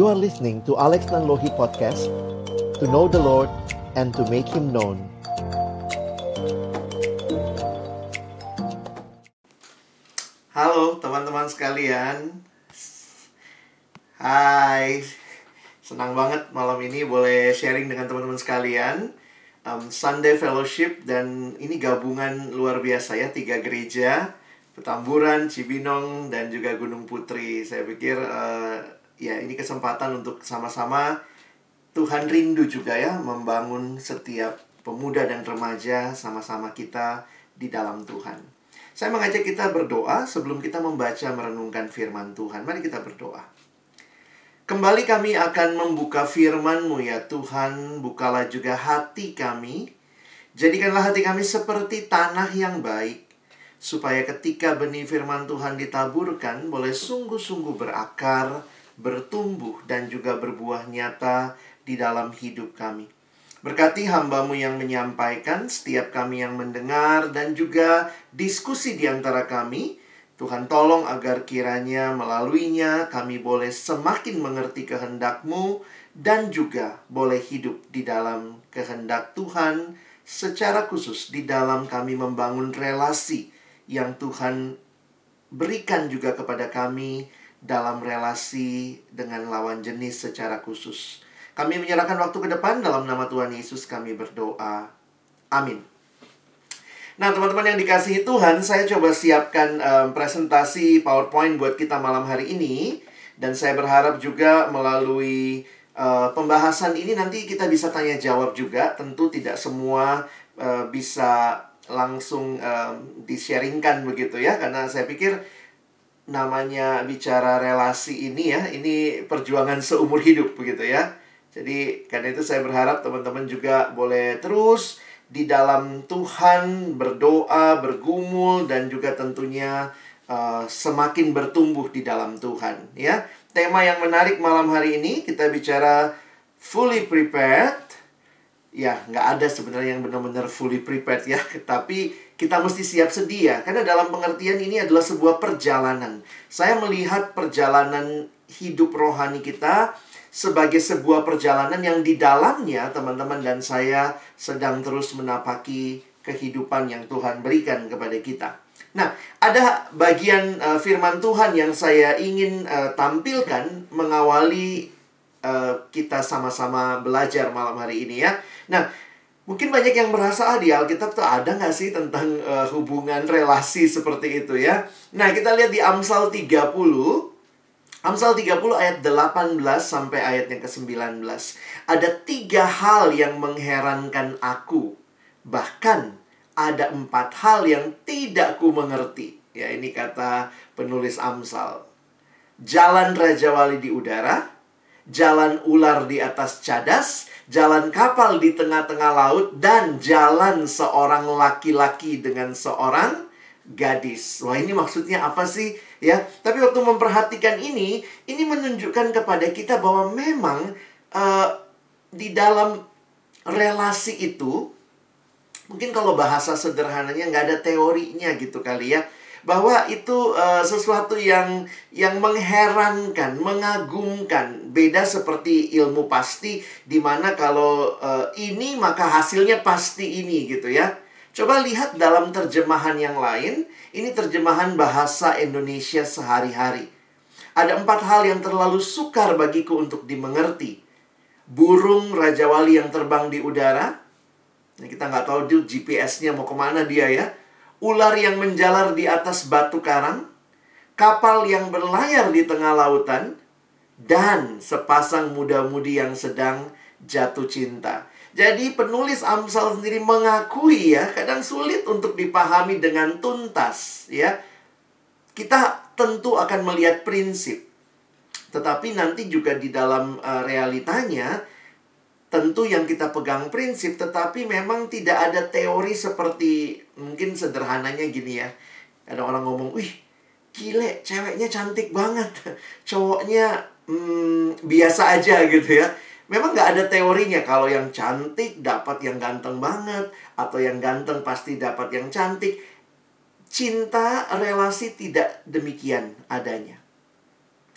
You are listening to Alex Nanlohi Podcast To know the Lord and to make Him known. Halo teman-teman sekalian. Hai. Senang banget malam ini boleh sharing dengan teman-teman sekalian. Um, Sunday Fellowship dan ini gabungan luar biasa ya Tiga gereja. Petamburan, Cibinong, dan juga Gunung Putri. Saya pikir uh, ya ini kesempatan untuk sama-sama Tuhan rindu juga ya Membangun setiap pemuda dan remaja sama-sama kita di dalam Tuhan saya mengajak kita berdoa sebelum kita membaca merenungkan firman Tuhan. Mari kita berdoa. Kembali kami akan membuka firman-Mu ya Tuhan, bukalah juga hati kami. Jadikanlah hati kami seperti tanah yang baik, supaya ketika benih firman Tuhan ditaburkan, boleh sungguh-sungguh berakar, bertumbuh, dan juga berbuah nyata di dalam hidup kami. Berkati hambamu yang menyampaikan, setiap kami yang mendengar, dan juga diskusi di antara kami. Tuhan tolong agar kiranya melaluinya kami boleh semakin mengerti kehendakmu dan juga boleh hidup di dalam kehendak Tuhan secara khusus di dalam kami membangun relasi yang Tuhan berikan juga kepada kami dalam relasi dengan lawan jenis secara khusus. Kami menyerahkan waktu ke depan dalam nama Tuhan Yesus kami berdoa. Amin. Nah, teman-teman yang dikasihi Tuhan, saya coba siapkan um, presentasi PowerPoint buat kita malam hari ini dan saya berharap juga melalui uh, pembahasan ini nanti kita bisa tanya jawab juga. Tentu tidak semua uh, bisa langsung um, di-sharingkan begitu ya karena saya pikir namanya bicara relasi ini ya, ini perjuangan seumur hidup begitu ya. Jadi karena itu saya berharap teman-teman juga boleh terus di dalam Tuhan berdoa, bergumul dan juga tentunya uh, semakin bertumbuh di dalam Tuhan ya. Tema yang menarik malam hari ini kita bicara fully prepared. Ya, nggak ada sebenarnya yang benar-benar fully prepared ya, tapi kita mesti siap sedia karena dalam pengertian ini adalah sebuah perjalanan. Saya melihat perjalanan hidup rohani kita sebagai sebuah perjalanan yang di dalamnya teman-teman dan saya sedang terus menapaki kehidupan yang Tuhan berikan kepada kita. Nah, ada bagian uh, firman Tuhan yang saya ingin uh, tampilkan mengawali uh, kita sama-sama belajar malam hari ini ya. Nah, mungkin banyak yang merasa ah di Alkitab tuh ada nggak sih tentang uh, hubungan relasi seperti itu ya. Nah, kita lihat di Amsal 30 Amsal 30 ayat 18 sampai ayat yang ke-19. Ada tiga hal yang mengherankan aku. Bahkan ada empat hal yang tidak ku mengerti. Ya ini kata penulis Amsal. Jalan Raja Wali di udara, jalan ular di atas cadas, jalan kapal di tengah-tengah laut, dan jalan seorang laki-laki dengan seorang gadis. Wah, ini maksudnya apa sih? Ya, tapi waktu memperhatikan ini, ini menunjukkan kepada kita bahwa memang uh, di dalam relasi itu, mungkin kalau bahasa sederhananya nggak ada teorinya gitu kali ya, bahwa itu uh, sesuatu yang yang mengherankan, mengagumkan, beda seperti ilmu pasti, di mana kalau uh, ini maka hasilnya pasti ini gitu ya. Coba lihat dalam terjemahan yang lain, ini terjemahan bahasa Indonesia sehari-hari. Ada empat hal yang terlalu sukar bagiku untuk dimengerti. Burung Raja Wali yang terbang di udara. Kita nggak tahu dia GPS-nya mau ke mana dia ya. Ular yang menjalar di atas batu karang. Kapal yang berlayar di tengah lautan. Dan sepasang muda-mudi yang sedang jatuh cinta. Jadi penulis Amsal sendiri mengakui ya, kadang sulit untuk dipahami dengan tuntas ya. Kita tentu akan melihat prinsip. Tetapi nanti juga di dalam uh, realitanya tentu yang kita pegang prinsip tetapi memang tidak ada teori seperti mungkin sederhananya gini ya. Ada orang ngomong, "Wih, gile, ceweknya cantik banget. Cowoknya hmm, biasa aja gitu ya." Memang nggak ada teorinya kalau yang cantik dapat yang ganteng banget atau yang ganteng pasti dapat yang cantik. Cinta relasi tidak demikian adanya.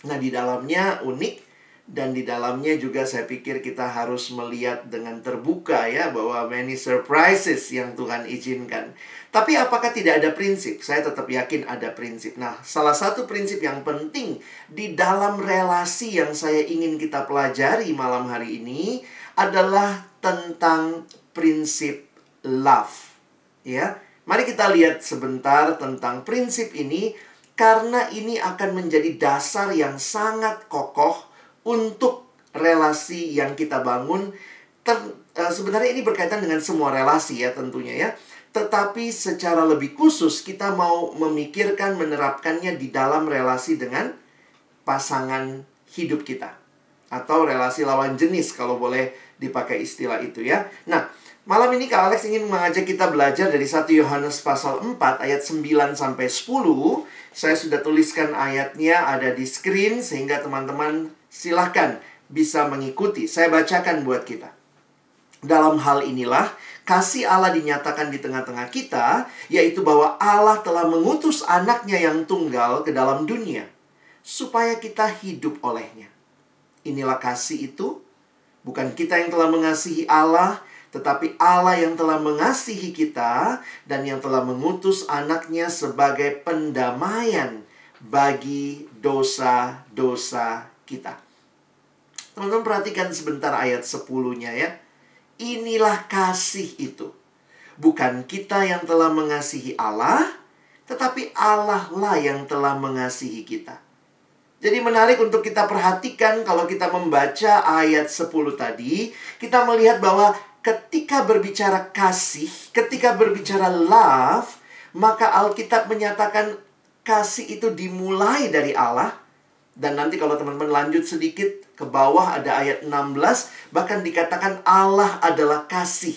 Nah, di dalamnya unik dan di dalamnya juga saya pikir kita harus melihat dengan terbuka ya bahwa many surprises yang Tuhan izinkan. Tapi apakah tidak ada prinsip? Saya tetap yakin ada prinsip. Nah, salah satu prinsip yang penting di dalam relasi yang saya ingin kita pelajari malam hari ini adalah tentang prinsip love. Ya. Mari kita lihat sebentar tentang prinsip ini karena ini akan menjadi dasar yang sangat kokoh untuk relasi yang kita bangun. Ter, uh, sebenarnya ini berkaitan dengan semua relasi ya tentunya ya. Tetapi secara lebih khusus kita mau memikirkan menerapkannya di dalam relasi dengan pasangan hidup kita atau relasi lawan jenis kalau boleh dipakai istilah itu ya. Nah, malam ini Kak Alex ingin mengajak kita belajar dari 1 Yohanes pasal 4 ayat 9 sampai 10. Saya sudah tuliskan ayatnya ada di screen sehingga teman-teman Silahkan bisa mengikuti. Saya bacakan buat kita. Dalam hal inilah kasih Allah dinyatakan di tengah-tengah kita, yaitu bahwa Allah telah mengutus anaknya yang tunggal ke dalam dunia, supaya kita hidup olehnya. Inilah kasih itu, bukan kita yang telah mengasihi Allah, tetapi Allah yang telah mengasihi kita dan yang telah mengutus anaknya sebagai pendamaian bagi dosa-dosa kita. Teman-teman perhatikan sebentar ayat 10-nya ya. Inilah kasih itu. Bukan kita yang telah mengasihi Allah, tetapi Allah lah yang telah mengasihi kita. Jadi menarik untuk kita perhatikan kalau kita membaca ayat 10 tadi, kita melihat bahwa ketika berbicara kasih, ketika berbicara love, maka Alkitab menyatakan kasih itu dimulai dari Allah. Dan nanti kalau teman-teman lanjut sedikit, ke bawah ada ayat 16, bahkan dikatakan Allah adalah kasih.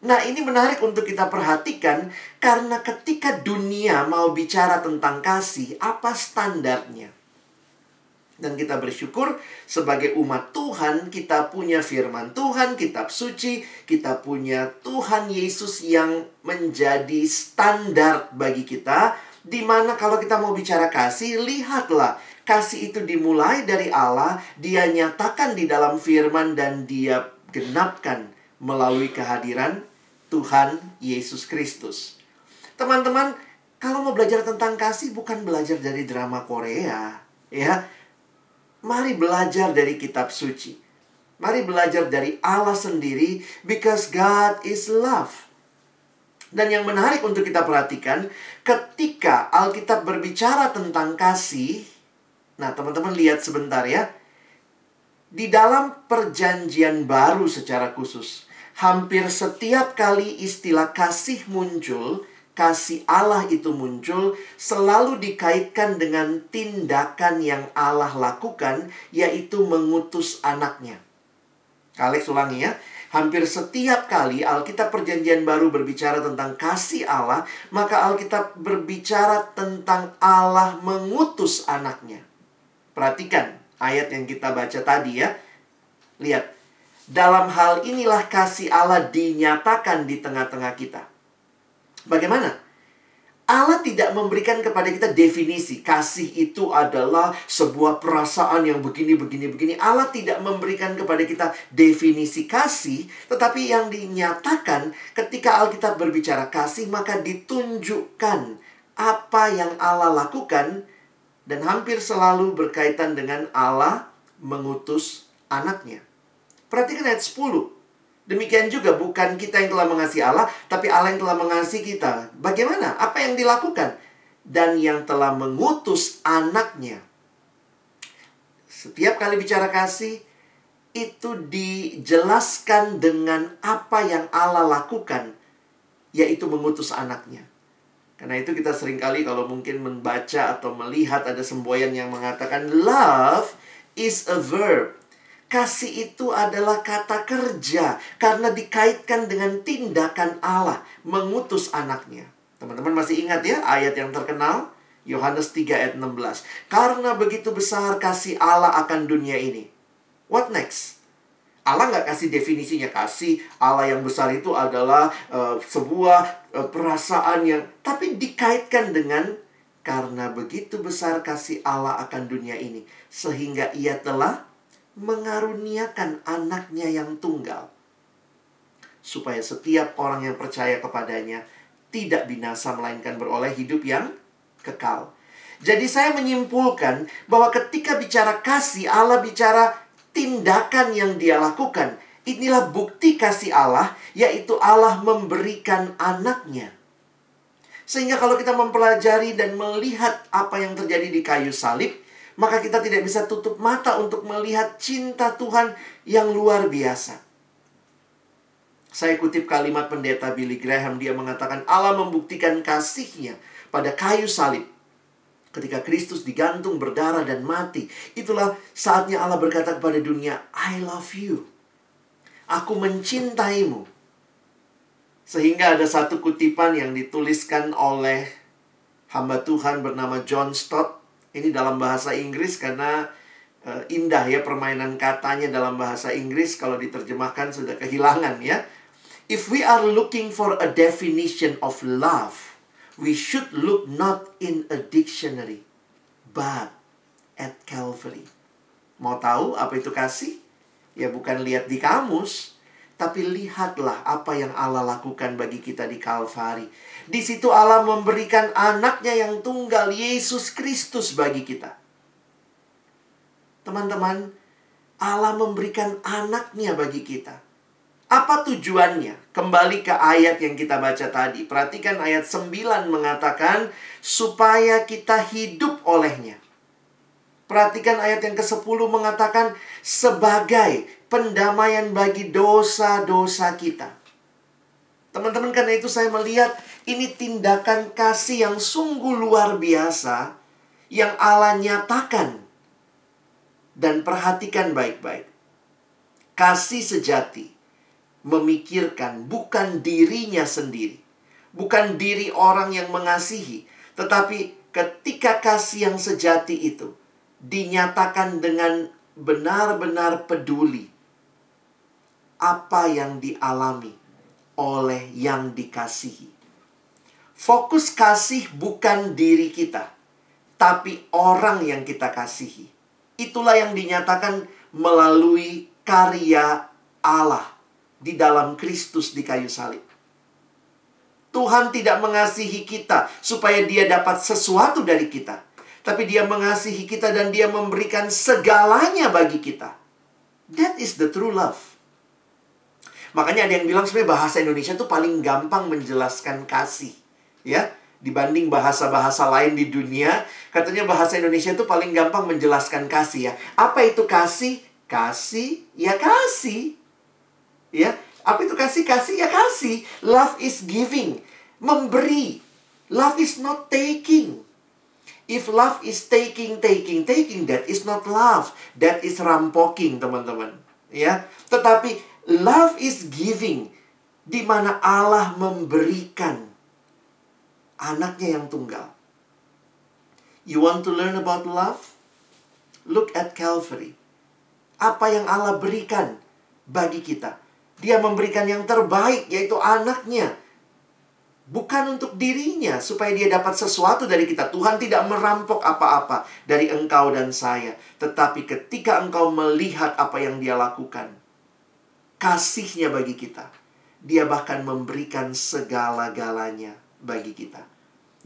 Nah, ini menarik untuk kita perhatikan karena ketika dunia mau bicara tentang kasih, apa standarnya? Dan kita bersyukur sebagai umat Tuhan, kita punya firman Tuhan, kitab suci, kita punya Tuhan Yesus yang menjadi standar bagi kita. Di mana kalau kita mau bicara kasih, lihatlah Kasih itu dimulai dari Allah, dia nyatakan di dalam firman dan dia genapkan melalui kehadiran Tuhan Yesus Kristus. Teman-teman, kalau mau belajar tentang kasih bukan belajar dari drama Korea, ya. Mari belajar dari kitab suci. Mari belajar dari Allah sendiri because God is love. Dan yang menarik untuk kita perhatikan, ketika Alkitab berbicara tentang kasih, Nah, teman-teman lihat sebentar ya. Di dalam perjanjian baru secara khusus, hampir setiap kali istilah kasih muncul, kasih Allah itu muncul, selalu dikaitkan dengan tindakan yang Allah lakukan, yaitu mengutus anaknya. Alex ulangi ya. Hampir setiap kali Alkitab Perjanjian Baru berbicara tentang kasih Allah, maka Alkitab berbicara tentang Allah mengutus anaknya. Perhatikan ayat yang kita baca tadi ya. Lihat. Dalam hal inilah kasih Allah dinyatakan di tengah-tengah kita. Bagaimana? Allah tidak memberikan kepada kita definisi kasih itu adalah sebuah perasaan yang begini begini begini. Allah tidak memberikan kepada kita definisi kasih, tetapi yang dinyatakan ketika Alkitab berbicara kasih maka ditunjukkan apa yang Allah lakukan dan hampir selalu berkaitan dengan Allah mengutus anaknya. Perhatikan ayat 10. Demikian juga bukan kita yang telah mengasihi Allah, tapi Allah yang telah mengasihi kita. Bagaimana? Apa yang dilakukan? Dan yang telah mengutus anaknya. Setiap kali bicara kasih, itu dijelaskan dengan apa yang Allah lakukan, yaitu mengutus anaknya. Karena itu kita sering kali kalau mungkin membaca atau melihat ada semboyan yang mengatakan love is a verb. Kasih itu adalah kata kerja karena dikaitkan dengan tindakan Allah mengutus anaknya. Teman-teman masih ingat ya ayat yang terkenal? Yohanes 3 ayat 16. Karena begitu besar kasih Allah akan dunia ini. What next? Allah nggak kasih definisinya kasih Allah yang besar itu adalah uh, sebuah uh, perasaan yang tapi dikaitkan dengan karena begitu besar kasih Allah akan dunia ini sehingga ia telah mengaruniakan anaknya yang tunggal supaya setiap orang yang percaya kepadanya tidak binasa melainkan beroleh hidup yang kekal. Jadi saya menyimpulkan bahwa ketika bicara kasih, Allah bicara tindakan yang dia lakukan. Inilah bukti kasih Allah, yaitu Allah memberikan anaknya. Sehingga kalau kita mempelajari dan melihat apa yang terjadi di kayu salib, maka kita tidak bisa tutup mata untuk melihat cinta Tuhan yang luar biasa. Saya kutip kalimat pendeta Billy Graham, dia mengatakan Allah membuktikan kasihnya pada kayu salib. Ketika Kristus digantung, berdarah, dan mati. Itulah saatnya Allah berkata kepada dunia, I love you. Aku mencintaimu. Sehingga ada satu kutipan yang dituliskan oleh hamba Tuhan bernama John Stott. Ini dalam bahasa Inggris karena uh, indah ya permainan katanya dalam bahasa Inggris. Kalau diterjemahkan sudah kehilangan ya If we are looking for a definition of love, we should look not in a dictionary, but at Calvary. Mau tahu apa itu kasih? Ya bukan lihat di kamus, tapi lihatlah apa yang Allah lakukan bagi kita di Kalvari. Di situ Allah memberikan anaknya yang tunggal, Yesus Kristus bagi kita. Teman-teman, Allah memberikan anaknya bagi kita. Apa tujuannya? Kembali ke ayat yang kita baca tadi. Perhatikan ayat 9 mengatakan supaya kita hidup olehnya. Perhatikan ayat yang ke-10 mengatakan sebagai pendamaian bagi dosa-dosa kita. Teman-teman karena itu saya melihat ini tindakan kasih yang sungguh luar biasa yang Allah nyatakan. Dan perhatikan baik-baik. Kasih sejati memikirkan bukan dirinya sendiri, bukan diri orang yang mengasihi, tetapi ketika kasih yang sejati itu dinyatakan dengan benar-benar peduli apa yang dialami oleh yang dikasihi. Fokus kasih bukan diri kita, tapi orang yang kita kasihi. Itulah yang dinyatakan melalui karya Allah di dalam Kristus di kayu salib. Tuhan tidak mengasihi kita supaya dia dapat sesuatu dari kita. Tapi dia mengasihi kita dan dia memberikan segalanya bagi kita. That is the true love. Makanya ada yang bilang sebenarnya bahasa Indonesia itu paling gampang menjelaskan kasih. Ya, dibanding bahasa-bahasa lain di dunia, katanya bahasa Indonesia itu paling gampang menjelaskan kasih ya. Apa itu kasih? Kasih, ya kasih. Ya, apa itu kasih? Kasih ya kasih. Love is giving, memberi. Love is not taking. If love is taking, taking, taking, that is not love. That is rampoking, teman-teman. Ya, tetapi love is giving, di mana Allah memberikan anaknya yang tunggal. You want to learn about love? Look at Calvary. Apa yang Allah berikan bagi kita? Dia memberikan yang terbaik, yaitu anaknya. Bukan untuk dirinya, supaya dia dapat sesuatu dari kita. Tuhan tidak merampok apa-apa dari engkau dan saya. Tetapi ketika engkau melihat apa yang dia lakukan, kasihnya bagi kita, dia bahkan memberikan segala-galanya bagi kita.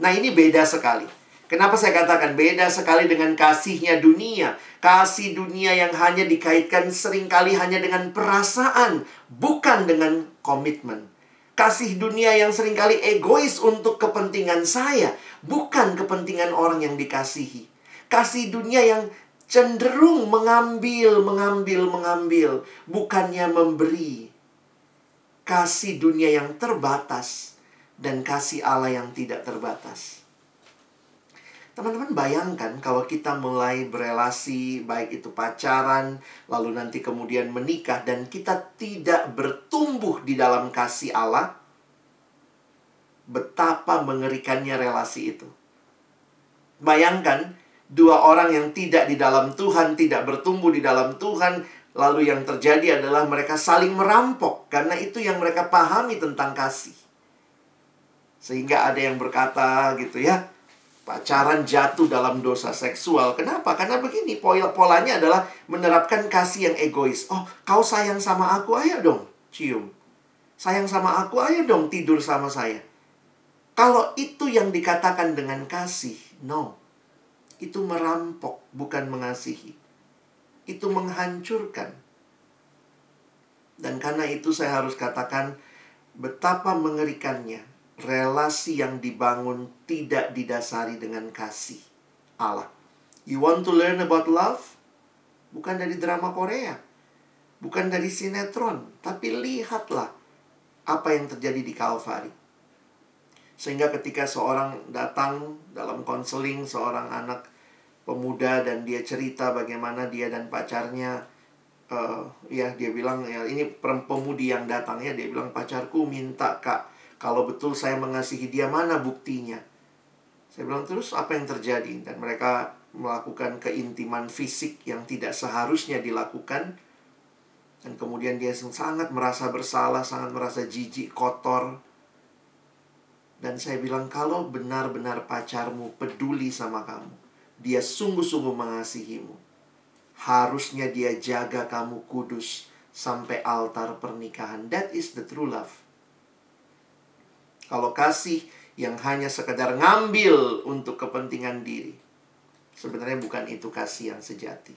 Nah ini beda sekali. Kenapa saya katakan beda sekali dengan kasihnya dunia? Kasih dunia yang hanya dikaitkan sering kali hanya dengan perasaan, bukan dengan komitmen. Kasih dunia yang sering kali egois untuk kepentingan saya, bukan kepentingan orang yang dikasihi. Kasih dunia yang cenderung mengambil, mengambil, mengambil, bukannya memberi. Kasih dunia yang terbatas dan kasih Allah yang tidak terbatas. Teman-teman bayangkan kalau kita mulai berelasi, baik itu pacaran, lalu nanti kemudian menikah, dan kita tidak bertumbuh di dalam kasih Allah, betapa mengerikannya relasi itu. Bayangkan, dua orang yang tidak di dalam Tuhan, tidak bertumbuh di dalam Tuhan, lalu yang terjadi adalah mereka saling merampok, karena itu yang mereka pahami tentang kasih. Sehingga ada yang berkata gitu ya, pacaran jatuh dalam dosa seksual. Kenapa? Karena begini, polanya adalah menerapkan kasih yang egois. Oh, kau sayang sama aku, ayo dong cium. Sayang sama aku, ayo dong tidur sama saya. Kalau itu yang dikatakan dengan kasih, no. Itu merampok, bukan mengasihi. Itu menghancurkan. Dan karena itu saya harus katakan betapa mengerikannya relasi yang dibangun tidak didasari dengan kasih Allah. You want to learn about love? Bukan dari drama Korea. Bukan dari sinetron. Tapi lihatlah apa yang terjadi di Kalvari. Sehingga ketika seorang datang dalam konseling seorang anak pemuda dan dia cerita bagaimana dia dan pacarnya uh, ya dia bilang ya ini pemudi yang datang ya dia bilang pacarku minta kak kalau betul saya mengasihi dia, mana buktinya? Saya bilang terus apa yang terjadi? Dan mereka melakukan keintiman fisik yang tidak seharusnya dilakukan. Dan kemudian dia sangat merasa bersalah, sangat merasa jijik, kotor. Dan saya bilang, kalau benar-benar pacarmu peduli sama kamu, dia sungguh-sungguh mengasihimu, harusnya dia jaga kamu kudus sampai altar pernikahan. That is the true love. Kalau kasih yang hanya sekedar ngambil untuk kepentingan diri. Sebenarnya bukan itu kasih yang sejati.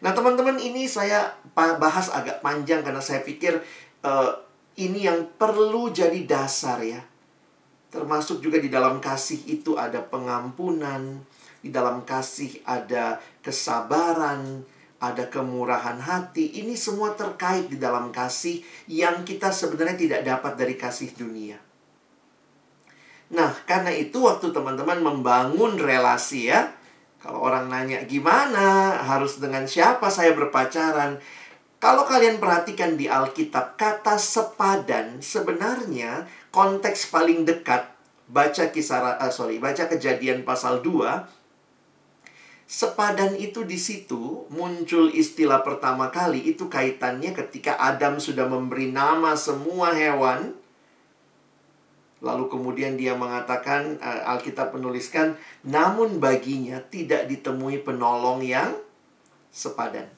Nah teman-teman ini saya bahas agak panjang karena saya pikir uh, ini yang perlu jadi dasar ya. Termasuk juga di dalam kasih itu ada pengampunan, di dalam kasih ada kesabaran, ada kemurahan hati. Ini semua terkait di dalam kasih yang kita sebenarnya tidak dapat dari kasih dunia. Nah, karena itu waktu teman-teman membangun relasi ya, kalau orang nanya gimana, harus dengan siapa saya berpacaran. Kalau kalian perhatikan di Alkitab, kata sepadan sebenarnya konteks paling dekat baca kisah uh, sorry, baca kejadian pasal 2 Sepadan itu di situ muncul istilah pertama kali itu kaitannya ketika Adam sudah memberi nama semua hewan Lalu kemudian dia mengatakan uh, Alkitab menuliskan namun baginya tidak ditemui penolong yang sepadan.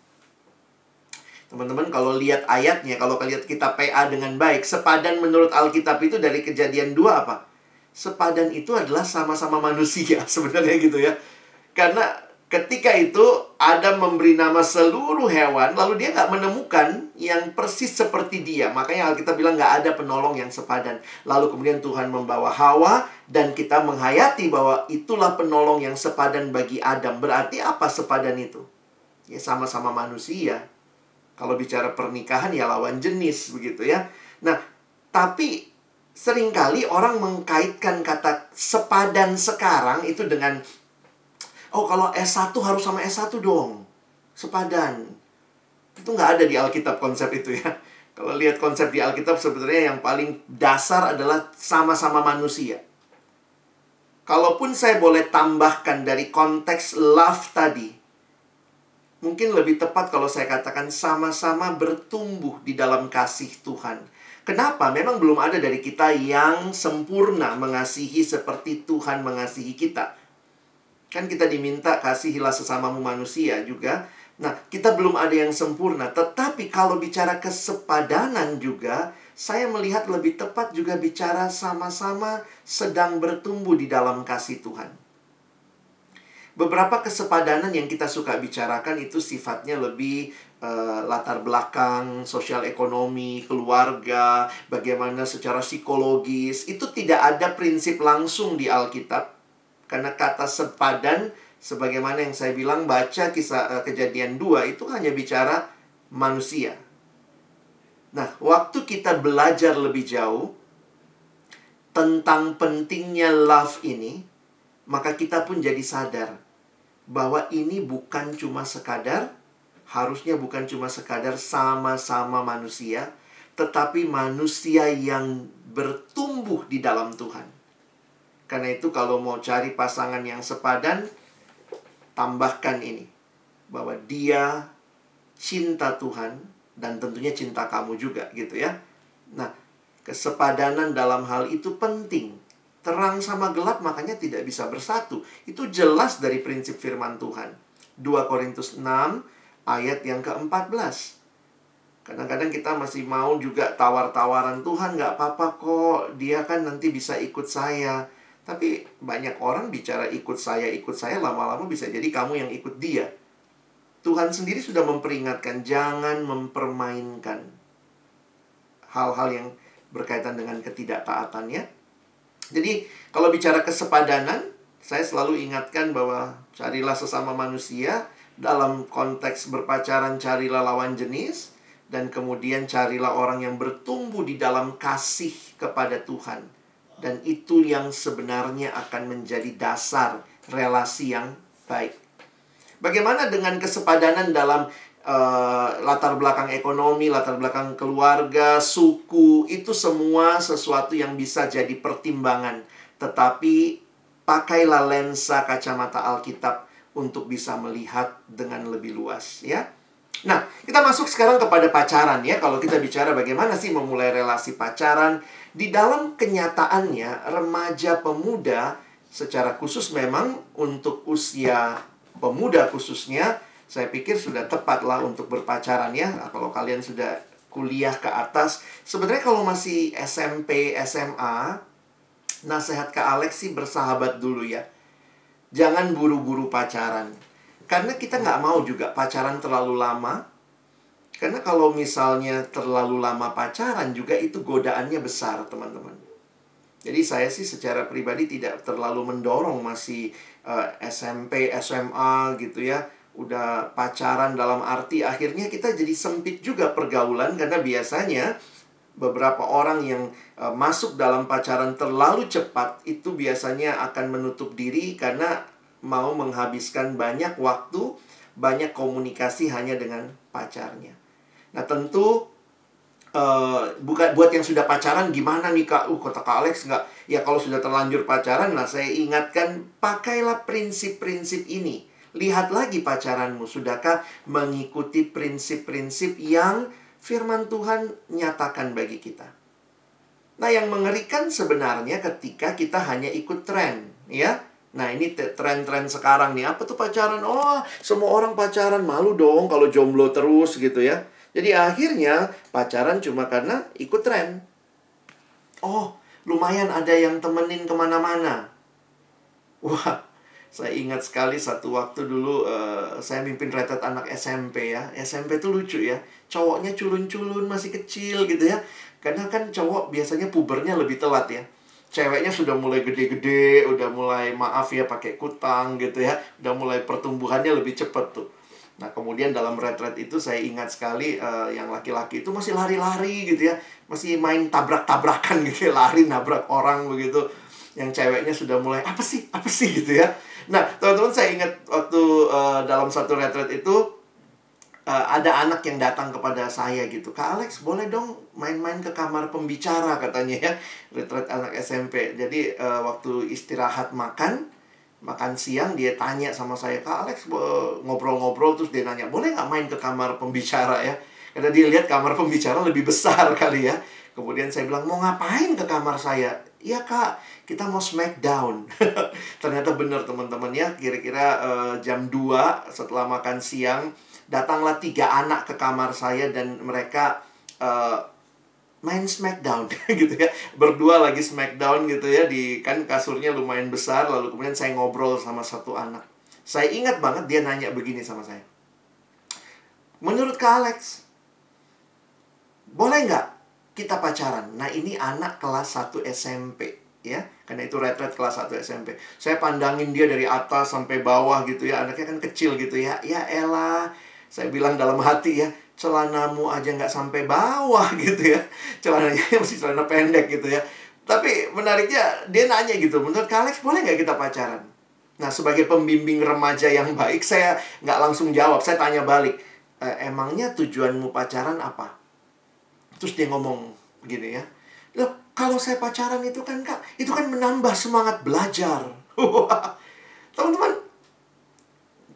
Teman-teman kalau lihat ayatnya, kalau kalian kita PA dengan baik, sepadan menurut Alkitab itu dari kejadian dua apa? Sepadan itu adalah sama-sama manusia sebenarnya gitu ya. Karena Ketika itu Adam memberi nama seluruh hewan, lalu dia nggak menemukan yang persis seperti dia. Makanya Alkitab bilang nggak ada penolong yang sepadan. Lalu kemudian Tuhan membawa Hawa dan kita menghayati bahwa itulah penolong yang sepadan bagi Adam. Berarti apa sepadan itu? Ya sama-sama manusia. Kalau bicara pernikahan ya lawan jenis begitu ya. Nah, tapi sering kali orang mengkaitkan kata sepadan sekarang itu dengan Oh kalau S1 harus sama S1 dong. Sepadan. Itu nggak ada di Alkitab konsep itu ya. Kalau lihat konsep di Alkitab sebenarnya yang paling dasar adalah sama-sama manusia. Kalaupun saya boleh tambahkan dari konteks love tadi, mungkin lebih tepat kalau saya katakan sama-sama bertumbuh di dalam kasih Tuhan. Kenapa? Memang belum ada dari kita yang sempurna mengasihi seperti Tuhan mengasihi kita. Kan kita diminta kasihilah sesamamu manusia juga. Nah, kita belum ada yang sempurna. Tetapi kalau bicara kesepadanan juga, saya melihat lebih tepat juga bicara sama-sama sedang bertumbuh di dalam kasih Tuhan. Beberapa kesepadanan yang kita suka bicarakan itu sifatnya lebih uh, latar belakang, sosial ekonomi, keluarga, bagaimana secara psikologis. Itu tidak ada prinsip langsung di Alkitab karena kata sepadan sebagaimana yang saya bilang baca kisah uh, kejadian dua itu hanya bicara manusia. Nah, waktu kita belajar lebih jauh tentang pentingnya love ini, maka kita pun jadi sadar bahwa ini bukan cuma sekadar harusnya bukan cuma sekadar sama-sama manusia, tetapi manusia yang bertumbuh di dalam Tuhan. Karena itu kalau mau cari pasangan yang sepadan, tambahkan ini. Bahwa dia cinta Tuhan dan tentunya cinta kamu juga gitu ya. Nah, kesepadanan dalam hal itu penting. Terang sama gelap makanya tidak bisa bersatu. Itu jelas dari prinsip firman Tuhan. 2 Korintus 6 ayat yang ke-14. Kadang-kadang kita masih mau juga tawar-tawaran Tuhan nggak apa-apa kok dia kan nanti bisa ikut saya. Tapi banyak orang bicara ikut saya, ikut saya lama-lama bisa jadi kamu yang ikut dia. Tuhan sendiri sudah memperingatkan jangan mempermainkan hal-hal yang berkaitan dengan ketidaktaatannya. Jadi kalau bicara kesepadanan, saya selalu ingatkan bahwa carilah sesama manusia dalam konteks berpacaran carilah lawan jenis dan kemudian carilah orang yang bertumbuh di dalam kasih kepada Tuhan. Dan itu yang sebenarnya akan menjadi dasar relasi yang baik. Bagaimana dengan kesepadanan dalam uh, latar belakang ekonomi, latar belakang keluarga, suku, itu semua sesuatu yang bisa jadi pertimbangan. Tetapi pakailah lensa kacamata Alkitab untuk bisa melihat dengan lebih luas, ya. Nah, kita masuk sekarang kepada pacaran ya. Kalau kita bicara bagaimana sih memulai relasi pacaran, di dalam kenyataannya remaja pemuda secara khusus memang untuk usia pemuda khususnya saya pikir sudah tepat lah untuk berpacaran ya. Nah, kalau kalian sudah kuliah ke atas, sebenarnya kalau masih SMP, SMA, nasihat ke Alex sih bersahabat dulu ya. Jangan buru-buru pacaran karena kita nggak mau juga pacaran terlalu lama. Karena kalau misalnya terlalu lama pacaran juga itu godaannya besar, teman-teman. Jadi saya sih secara pribadi tidak terlalu mendorong masih uh, eh, SMP, SMA gitu ya. Udah pacaran dalam arti akhirnya kita jadi sempit juga pergaulan karena biasanya beberapa orang yang uh, masuk dalam pacaran terlalu cepat itu biasanya akan menutup diri karena mau menghabiskan banyak waktu, banyak komunikasi hanya dengan pacarnya. Nah, tentu uh, bukan buat yang sudah pacaran gimana nih Kak? Uh, kata Kak Alex nggak? Ya kalau sudah terlanjur pacaran, nah saya ingatkan pakailah prinsip-prinsip ini. Lihat lagi pacaranmu, sudahkah mengikuti prinsip-prinsip yang firman Tuhan nyatakan bagi kita. Nah, yang mengerikan sebenarnya ketika kita hanya ikut tren, ya. Nah ini tren-tren sekarang nih Apa tuh pacaran? Oh semua orang pacaran Malu dong kalau jomblo terus gitu ya Jadi akhirnya pacaran cuma karena ikut tren Oh lumayan ada yang temenin ke mana-mana Wah saya ingat sekali satu waktu dulu uh, saya mimpin retret anak SMP ya. SMP tuh lucu ya. Cowoknya culun-culun masih kecil gitu ya. Karena kan cowok biasanya pubernya lebih telat ya ceweknya sudah mulai gede-gede, udah mulai maaf ya pakai kutang gitu ya, udah mulai pertumbuhannya lebih cepat tuh. Nah kemudian dalam retret itu saya ingat sekali uh, yang laki-laki itu masih lari-lari gitu ya, masih main tabrak-tabrakan gitu ya, lari nabrak orang begitu. Yang ceweknya sudah mulai apa sih, apa sih gitu ya. Nah teman-teman saya ingat waktu uh, dalam satu retret itu uh, ada anak yang datang kepada saya gitu Kak Alex boleh dong main-main ke kamar pembicara katanya ya retret anak SMP jadi uh, waktu istirahat makan makan siang dia tanya sama saya Kak Alex ngobrol-ngobrol terus dia nanya boleh nggak main ke kamar pembicara ya? Karena dia lihat kamar pembicara lebih besar kali ya. Kemudian saya bilang mau ngapain ke kamar saya? Iya kak, kita mau smackdown. Ternyata benar teman-teman ya, kira-kira uh, jam 2 setelah makan siang datanglah tiga anak ke kamar saya dan mereka uh, main smackdown gitu ya. Berdua lagi smackdown gitu ya di kan kasurnya lumayan besar lalu kemudian saya ngobrol sama satu anak. Saya ingat banget dia nanya begini sama saya. Menurut kak Alex boleh nggak kita pacaran? Nah ini anak kelas 1 SMP ya. Karena itu retret kelas 1 SMP saya pandangin dia dari atas sampai bawah gitu ya anaknya kan kecil gitu ya. Ya elah saya bilang dalam hati ya, celanamu aja nggak sampai bawah gitu ya. Celananya masih celana pendek gitu ya. Tapi menariknya dia nanya gitu, menurut Kalex boleh nggak kita pacaran? Nah sebagai pembimbing remaja yang baik, saya nggak langsung jawab. Saya tanya balik, e, emangnya tujuanmu pacaran apa? Terus dia ngomong gini ya, loh kalau saya pacaran itu kan kak, itu kan menambah semangat belajar. Teman-teman,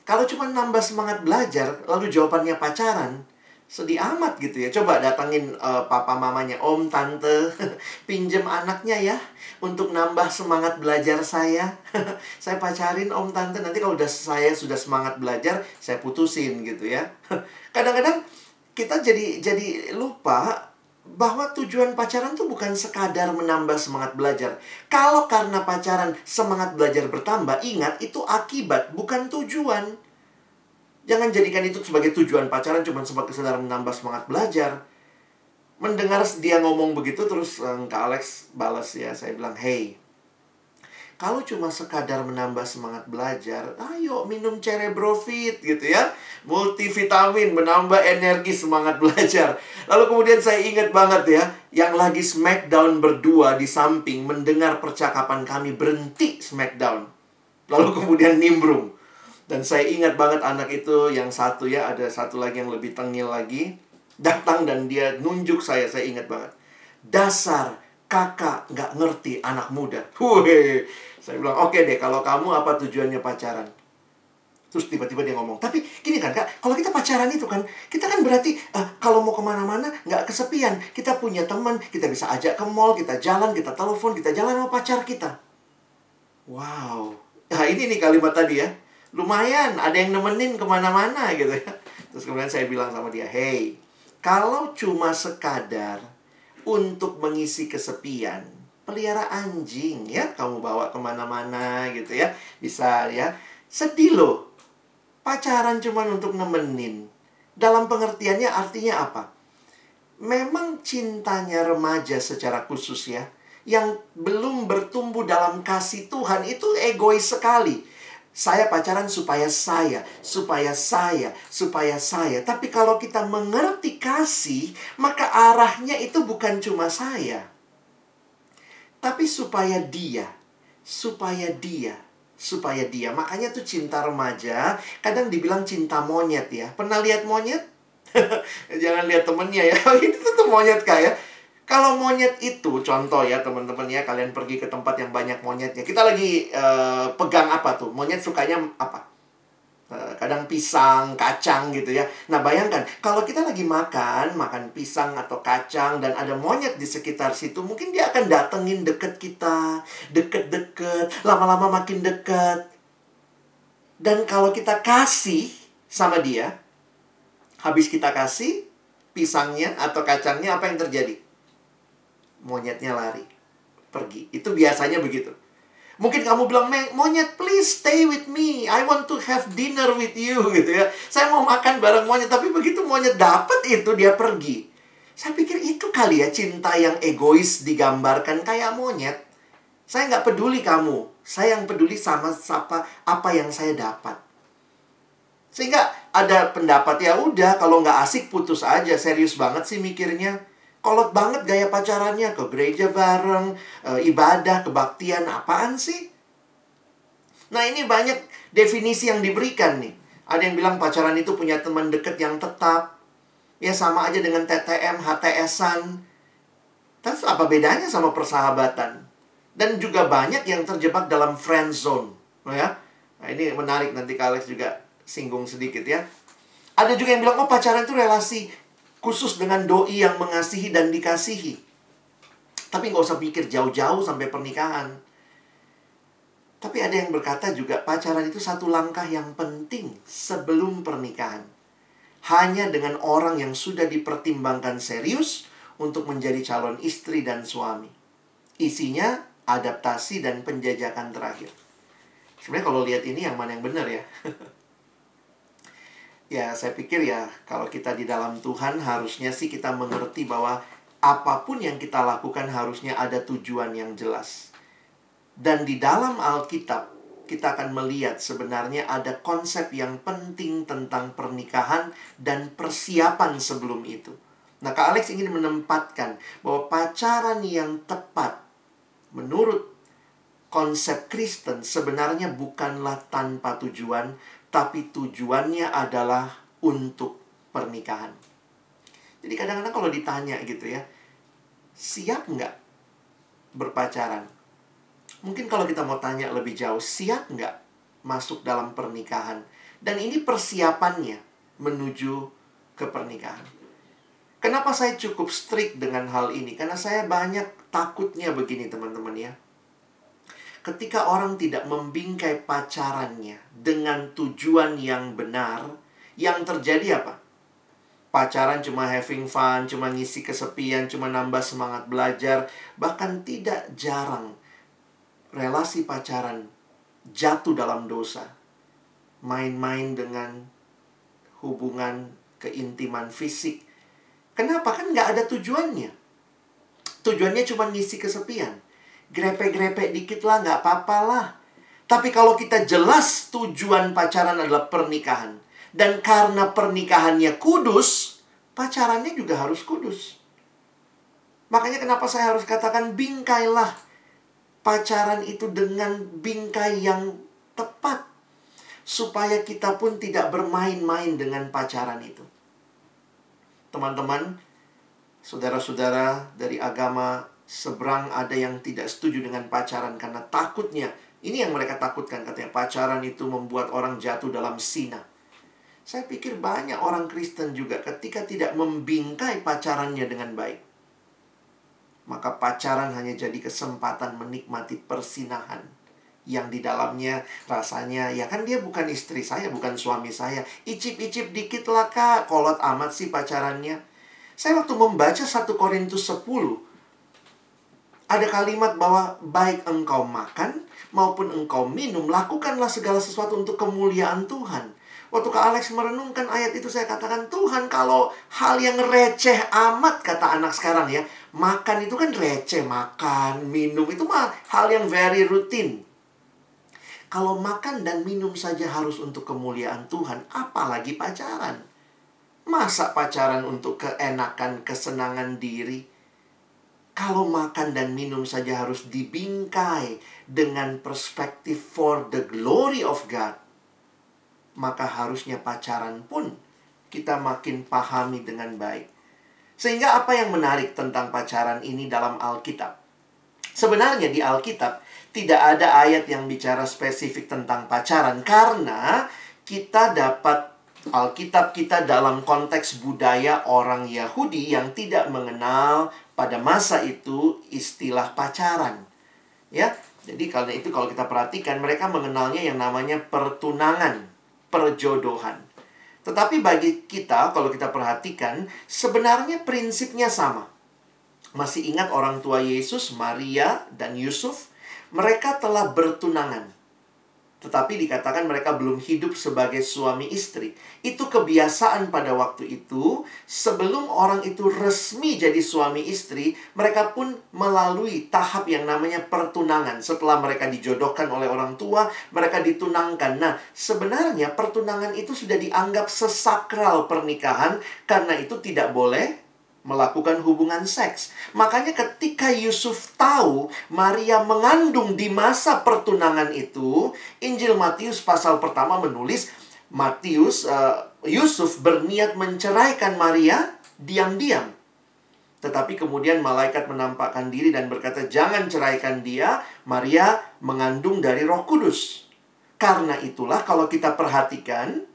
kalau cuma nambah semangat belajar, lalu jawabannya pacaran, sedih amat gitu ya. Coba datangin uh, papa mamanya, om, tante, pinjem anaknya ya untuk nambah semangat belajar saya. saya pacarin om, tante, nanti kalau udah saya sudah semangat belajar, saya putusin gitu ya. Kadang-kadang kita jadi jadi lupa bahwa tujuan pacaran tuh bukan sekadar menambah semangat belajar. Kalau karena pacaran semangat belajar bertambah, ingat itu akibat bukan tujuan. Jangan jadikan itu sebagai tujuan pacaran cuma sebagai sekedar menambah semangat belajar. Mendengar dia ngomong begitu terus um, Kak Alex balas ya, saya bilang, "Hey, kalau cuma sekadar menambah semangat belajar, ayo minum cerebrofit gitu ya. Multivitamin menambah energi semangat belajar. Lalu kemudian saya ingat banget ya, yang lagi smackdown berdua di samping mendengar percakapan kami berhenti smackdown. Lalu kemudian nimbrung. Dan saya ingat banget anak itu yang satu ya, ada satu lagi yang lebih tengil lagi. Datang dan dia nunjuk saya, saya ingat banget. Dasar kakak nggak ngerti anak muda. Wih, saya bilang, oke okay deh, kalau kamu apa tujuannya pacaran? Terus tiba-tiba dia ngomong, tapi gini kan kak, kalau kita pacaran itu kan, kita kan berarti uh, kalau mau ke mana-mana nggak kesepian. Kita punya teman, kita bisa ajak ke mall, kita jalan, kita telepon, kita jalan sama pacar kita. Wow, nah ini nih kalimat tadi ya lumayan ada yang nemenin ke mana-mana gitu ya terus kemudian saya bilang sama dia hey kalau cuma sekadar untuk mengisi kesepian pelihara anjing ya. Kamu bawa ke mana-mana gitu ya. Bisa ya. Sedih loh. Pacaran cuma untuk nemenin. Dalam pengertiannya artinya apa? Memang cintanya remaja secara khusus ya yang belum bertumbuh dalam kasih Tuhan itu egois sekali. Saya pacaran supaya saya, supaya saya, supaya saya. Tapi kalau kita mengerti kasih, maka arahnya itu bukan cuma saya. Tapi supaya dia, supaya dia, supaya dia. Makanya tuh cinta remaja, kadang dibilang cinta monyet ya. Pernah lihat monyet? Jangan lihat temennya ya. Itu tuh monyet kayak kalau monyet itu, contoh ya teman-teman ya, kalian pergi ke tempat yang banyak monyetnya. Kita lagi uh, pegang apa tuh? Monyet sukanya apa? Uh, kadang pisang, kacang gitu ya. Nah bayangkan, kalau kita lagi makan, makan pisang atau kacang dan ada monyet di sekitar situ, mungkin dia akan datengin deket kita, deket-deket, lama-lama makin deket. Dan kalau kita kasih sama dia, habis kita kasih pisangnya atau kacangnya, apa yang terjadi? monyetnya lari pergi itu biasanya begitu mungkin kamu bilang monyet please stay with me. I want to have dinner with you gitu ya. Saya mau makan bareng monyet. Tapi begitu monyet dapat itu dia pergi. Saya pikir itu kali ya cinta yang egois digambarkan kayak monyet. Saya nggak peduli kamu. Saya yang peduli sama siapa apa yang saya dapat. Sehingga ada pendapat ya udah kalau nggak asik putus aja. Serius banget sih mikirnya kolot banget gaya pacarannya ke gereja bareng, e, ibadah, kebaktian, apaan sih? Nah ini banyak definisi yang diberikan nih. Ada yang bilang pacaran itu punya teman deket yang tetap. Ya sama aja dengan TTM, HTSan. Terus apa bedanya sama persahabatan? Dan juga banyak yang terjebak dalam friend zone. Ya? Nah ini menarik nanti Kak Alex juga singgung sedikit ya. Ada juga yang bilang, oh pacaran itu relasi khusus dengan doi yang mengasihi dan dikasihi. Tapi nggak usah pikir jauh-jauh sampai pernikahan. Tapi ada yang berkata juga pacaran itu satu langkah yang penting sebelum pernikahan. Hanya dengan orang yang sudah dipertimbangkan serius untuk menjadi calon istri dan suami. Isinya adaptasi dan penjajakan terakhir. Sebenarnya kalau lihat ini yang mana yang benar ya? ya saya pikir ya kalau kita di dalam Tuhan harusnya sih kita mengerti bahwa apa pun yang kita lakukan harusnya ada tujuan yang jelas. Dan di dalam Alkitab kita akan melihat sebenarnya ada konsep yang penting tentang pernikahan dan persiapan sebelum itu. Nah, Kak Alex ingin menempatkan bahwa pacaran yang tepat menurut konsep Kristen sebenarnya bukanlah tanpa tujuan, tapi tujuannya adalah untuk pernikahan. Jadi kadang-kadang kalau ditanya gitu ya, siap nggak berpacaran? Mungkin kalau kita mau tanya lebih jauh, siap nggak masuk dalam pernikahan? Dan ini persiapannya menuju ke pernikahan. Kenapa saya cukup strict dengan hal ini? Karena saya banyak takutnya begini teman-teman ya. Ketika orang tidak membingkai pacarannya dengan tujuan yang benar, yang terjadi apa? Pacaran cuma having fun, cuma ngisi kesepian, cuma nambah semangat belajar, bahkan tidak jarang relasi pacaran jatuh dalam dosa. Main-main dengan hubungan keintiman fisik. Kenapa? Kan nggak ada tujuannya. Tujuannya cuma ngisi kesepian. Grepe-grepe dikit lah, nggak apa-apa lah. Tapi kalau kita jelas tujuan pacaran adalah pernikahan. Dan karena pernikahannya kudus, pacarannya juga harus kudus. Makanya kenapa saya harus katakan bingkailah pacaran itu dengan bingkai yang tepat supaya kita pun tidak bermain-main dengan pacaran itu. Teman-teman, saudara-saudara dari agama seberang ada yang tidak setuju dengan pacaran karena takutnya ini yang mereka takutkan katanya pacaran itu membuat orang jatuh dalam sina. Saya pikir banyak orang Kristen juga ketika tidak membingkai pacarannya dengan baik. Maka pacaran hanya jadi kesempatan menikmati persinahan yang di dalamnya rasanya ya kan dia bukan istri saya, bukan suami saya. Icip-icip dikit lah kak, kolot amat sih pacarannya. Saya waktu membaca 1 Korintus 10 ada kalimat bahwa baik engkau makan maupun engkau minum, lakukanlah segala sesuatu untuk kemuliaan Tuhan. Waktu Kak Alex merenungkan ayat itu saya katakan Tuhan kalau hal yang receh amat kata anak sekarang ya. Makan itu kan receh Makan, minum itu mah hal yang very rutin Kalau makan dan minum saja harus untuk kemuliaan Tuhan Apalagi pacaran. Masa pacaran untuk keenakan, kesenangan diri kalau makan dan minum saja harus dibingkai dengan perspektif for the glory of God, maka harusnya pacaran pun kita makin pahami dengan baik. Sehingga apa yang menarik tentang pacaran ini dalam Alkitab? Sebenarnya di Alkitab tidak ada ayat yang bicara spesifik tentang pacaran karena kita dapat Alkitab kita dalam konteks budaya orang Yahudi yang tidak mengenal pada masa itu istilah pacaran. Ya, jadi karena itu kalau kita perhatikan mereka mengenalnya yang namanya pertunangan perjodohan. Tetapi bagi kita, kalau kita perhatikan, sebenarnya prinsipnya sama. Masih ingat orang tua Yesus, Maria, dan Yusuf? Mereka telah bertunangan. Tetapi dikatakan mereka belum hidup sebagai suami istri. Itu kebiasaan pada waktu itu. Sebelum orang itu resmi jadi suami istri, mereka pun melalui tahap yang namanya pertunangan. Setelah mereka dijodohkan oleh orang tua, mereka ditunangkan. Nah, sebenarnya pertunangan itu sudah dianggap sesakral pernikahan karena itu tidak boleh melakukan hubungan seks. Makanya ketika Yusuf tahu Maria mengandung di masa pertunangan itu, Injil Matius pasal pertama menulis Matius uh, Yusuf berniat menceraikan Maria diam-diam. Tetapi kemudian malaikat menampakkan diri dan berkata, "Jangan ceraikan dia, Maria mengandung dari Roh Kudus." Karena itulah kalau kita perhatikan,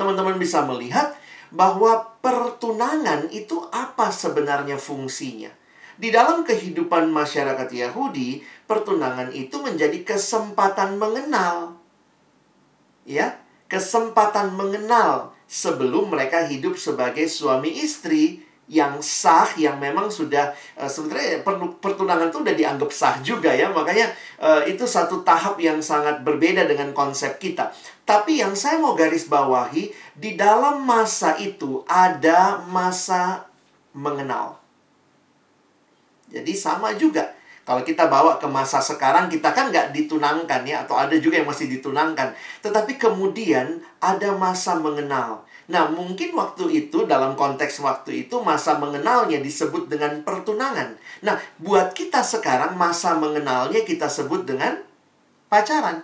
teman-teman bisa melihat bahwa pertunangan itu apa sebenarnya fungsinya. Di dalam kehidupan masyarakat Yahudi, pertunangan itu menjadi kesempatan mengenal. Ya, kesempatan mengenal sebelum mereka hidup sebagai suami istri yang sah yang memang sudah uh, sebenarnya pertunangan itu udah dianggap sah juga ya makanya uh, itu satu tahap yang sangat berbeda dengan konsep kita tapi yang saya mau garis bawahi di dalam masa itu ada masa mengenal jadi sama juga kalau kita bawa ke masa sekarang, kita kan nggak ditunangkan ya, atau ada juga yang masih ditunangkan. Tetapi kemudian ada masa mengenal. Nah, mungkin waktu itu, dalam konteks waktu itu, masa mengenalnya disebut dengan pertunangan. Nah, buat kita sekarang, masa mengenalnya kita sebut dengan pacaran.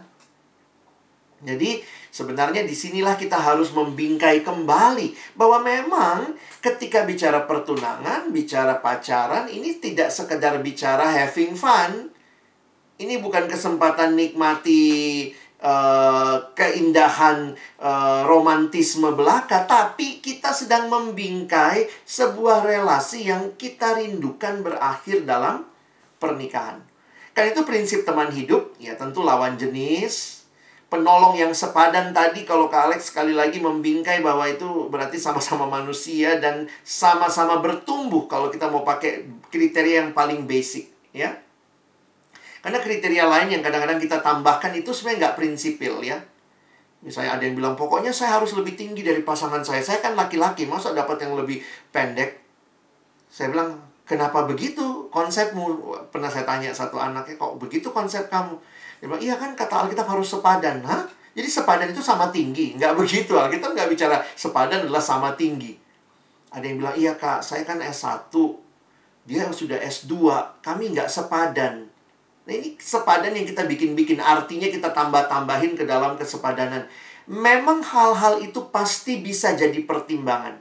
Jadi, sebenarnya di sinilah kita harus membingkai kembali bahwa memang ketika bicara pertunangan, bicara pacaran, ini tidak sekedar bicara having fun. Ini bukan kesempatan nikmati uh, keindahan uh, romantisme belaka, tapi kita sedang membingkai sebuah relasi yang kita rindukan berakhir dalam pernikahan. Kan itu prinsip teman hidup, ya tentu lawan jenis, penolong yang sepadan tadi kalau Kak Alex sekali lagi membingkai bahwa itu berarti sama-sama manusia dan sama-sama bertumbuh kalau kita mau pakai kriteria yang paling basic, ya. Karena kriteria lain yang kadang-kadang kita tambahkan itu sebenarnya nggak prinsipil ya. Misalnya ada yang bilang, pokoknya saya harus lebih tinggi dari pasangan saya. Saya kan laki-laki, masa dapat yang lebih pendek? Saya bilang, kenapa begitu konsepmu? Pernah saya tanya satu anaknya, kok begitu konsep kamu? Dia bilang, iya kan kata Alkitab harus sepadan. Hah? Jadi sepadan itu sama tinggi. Nggak begitu, Alkitab nggak bicara sepadan adalah sama tinggi. Ada yang bilang, iya kak, saya kan S1. Dia sudah S2. Kami nggak sepadan. Nah ini sepadan yang kita bikin-bikin Artinya kita tambah-tambahin ke dalam kesepadanan. Memang hal-hal itu pasti bisa jadi pertimbangan.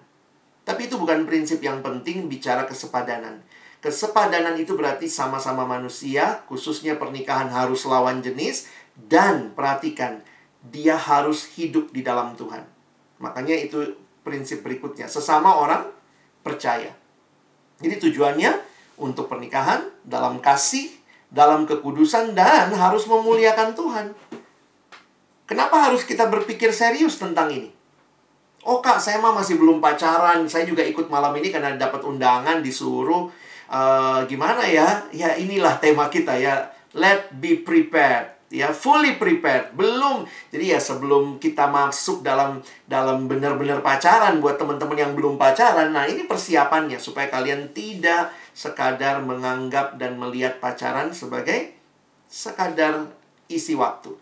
Tapi itu bukan prinsip yang penting bicara kesepadanan. Kesepadanan itu berarti sama-sama manusia Khususnya pernikahan harus lawan jenis Dan perhatikan Dia harus hidup di dalam Tuhan. Makanya itu prinsip berikutnya Sesama orang percaya. Jadi tujuannya untuk pernikahan dalam kasih dalam kekudusan dan harus memuliakan Tuhan. Kenapa harus kita berpikir serius tentang ini? Oh kak, saya mah masih belum pacaran. Saya juga ikut malam ini karena dapat undangan disuruh. Uh, gimana ya? Ya inilah tema kita ya. Let be prepared. Ya, fully prepared. Belum. Jadi ya sebelum kita masuk dalam dalam benar-benar pacaran buat teman-teman yang belum pacaran. Nah, ini persiapannya supaya kalian tidak sekadar menganggap dan melihat pacaran sebagai sekadar isi waktu.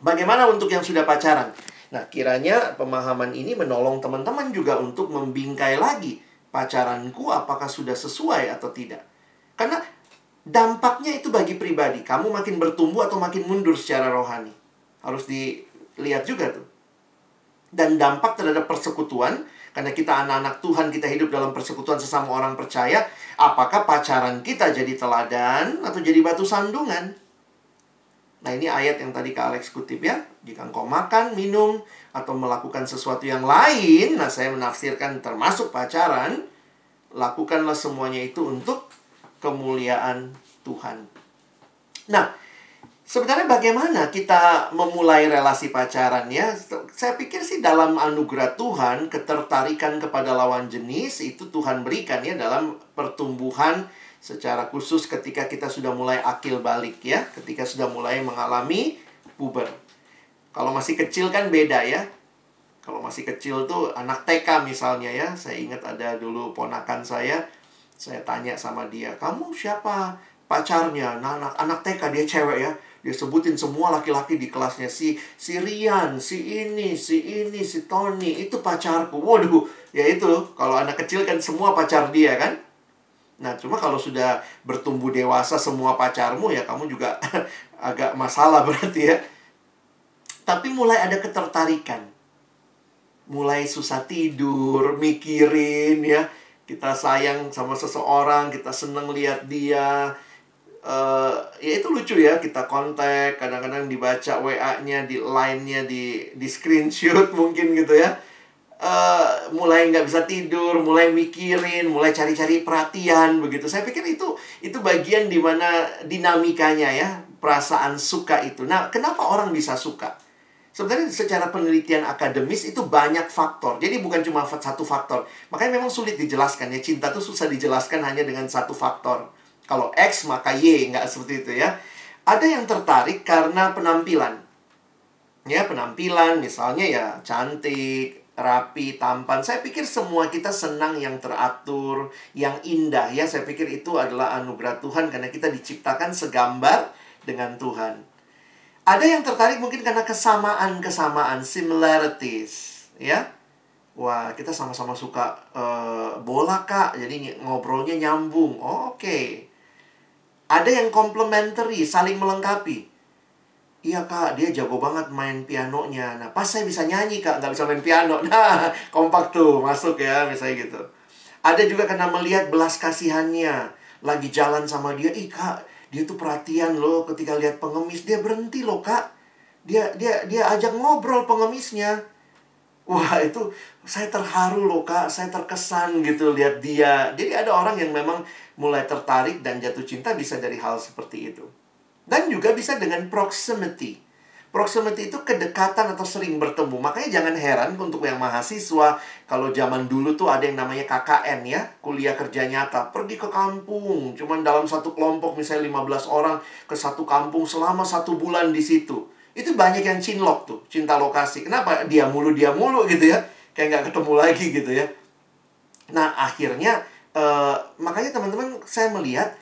Bagaimana untuk yang sudah pacaran? Nah, kiranya pemahaman ini menolong teman-teman juga untuk membingkai lagi pacaranku apakah sudah sesuai atau tidak. Karena dampaknya itu bagi pribadi. Kamu makin bertumbuh atau makin mundur secara rohani. Harus dilihat juga tuh. Dan dampak terhadap persekutuan karena kita anak-anak Tuhan, kita hidup dalam persekutuan sesama orang percaya. Apakah pacaran kita jadi teladan atau jadi batu sandungan? Nah ini ayat yang tadi Kak Alex kutip ya. Jika engkau makan, minum, atau melakukan sesuatu yang lain. Nah saya menafsirkan termasuk pacaran. Lakukanlah semuanya itu untuk kemuliaan Tuhan. Nah, Sebenarnya bagaimana kita memulai relasi pacaran ya? Saya pikir sih dalam anugerah Tuhan, ketertarikan kepada lawan jenis itu Tuhan berikan ya dalam pertumbuhan secara khusus ketika kita sudah mulai akil balik ya, ketika sudah mulai mengalami puber. Kalau masih kecil kan beda ya. Kalau masih kecil tuh anak TK misalnya ya, saya ingat ada dulu ponakan saya, saya tanya sama dia, "Kamu siapa?" pacarnya. Nah, anak anak TK dia cewek ya dia sebutin semua laki-laki di kelasnya si si Rian, si ini, si ini, si Tony itu pacarku. Waduh, ya itu kalau anak kecil kan semua pacar dia kan. Nah, cuma kalau sudah bertumbuh dewasa semua pacarmu ya kamu juga agak masalah berarti ya. Tapi mulai ada ketertarikan. Mulai susah tidur, mikirin ya. Kita sayang sama seseorang, kita seneng lihat dia, uh, ya itu lucu ya kita kontak kadang-kadang dibaca WA-nya di line-nya di di screenshot mungkin gitu ya uh, mulai nggak bisa tidur mulai mikirin mulai cari-cari perhatian begitu saya pikir itu itu bagian di mana dinamikanya ya perasaan suka itu nah kenapa orang bisa suka Sebenarnya secara penelitian akademis itu banyak faktor. Jadi bukan cuma satu faktor. Makanya memang sulit dijelaskan ya. Cinta itu susah dijelaskan hanya dengan satu faktor. Kalau X maka Y, nggak seperti itu ya. Ada yang tertarik karena penampilan. Ya, penampilan misalnya ya cantik, rapi, tampan. Saya pikir semua kita senang yang teratur, yang indah ya. Saya pikir itu adalah anugerah Tuhan karena kita diciptakan segambar dengan Tuhan. Ada yang tertarik mungkin karena kesamaan-kesamaan, similarities, ya. Wah, kita sama-sama suka uh, bola, Kak. Jadi ngobrolnya nyambung. Oh, Oke. Okay. Ada yang complementary, saling melengkapi. Iya kak, dia jago banget main pianonya. Nah, pas saya bisa nyanyi kak, nggak bisa main piano. Nah, kompak tuh, masuk ya, misalnya gitu. Ada juga karena melihat belas kasihannya. Lagi jalan sama dia, ih kak, dia tuh perhatian loh ketika lihat pengemis. Dia berhenti loh kak. Dia dia dia ajak ngobrol pengemisnya. Wah, itu saya terharu loh, Kak. Saya terkesan gitu lihat dia. Jadi ada orang yang memang mulai tertarik dan jatuh cinta bisa dari hal seperti itu. Dan juga bisa dengan proximity. Proximity itu kedekatan atau sering bertemu. Makanya jangan heran untuk yang mahasiswa, kalau zaman dulu tuh ada yang namanya KKN ya, kuliah kerja nyata. Pergi ke kampung, cuman dalam satu kelompok misalnya 15 orang ke satu kampung selama satu bulan di situ. Itu banyak yang cinlok tuh, cinta lokasi. Kenapa? Dia mulu, dia mulu gitu ya. Kayak nggak ketemu lagi gitu ya. Nah, akhirnya, uh, makanya teman-teman saya melihat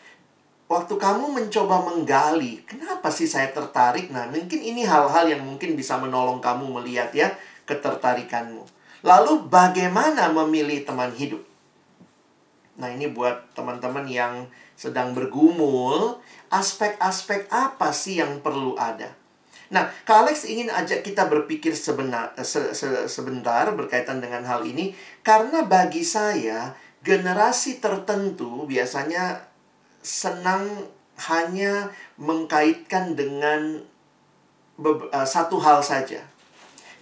waktu kamu mencoba menggali, kenapa sih saya tertarik? Nah, mungkin ini hal-hal yang mungkin bisa menolong kamu melihat ya ketertarikanmu. Lalu bagaimana memilih teman hidup? Nah, ini buat teman-teman yang sedang bergumul, aspek-aspek apa sih yang perlu ada? Nah, Kak Alex ingin ajak kita berpikir sebenar, se, se, sebentar berkaitan dengan hal ini karena bagi saya generasi tertentu biasanya senang hanya mengkaitkan dengan uh, satu hal saja.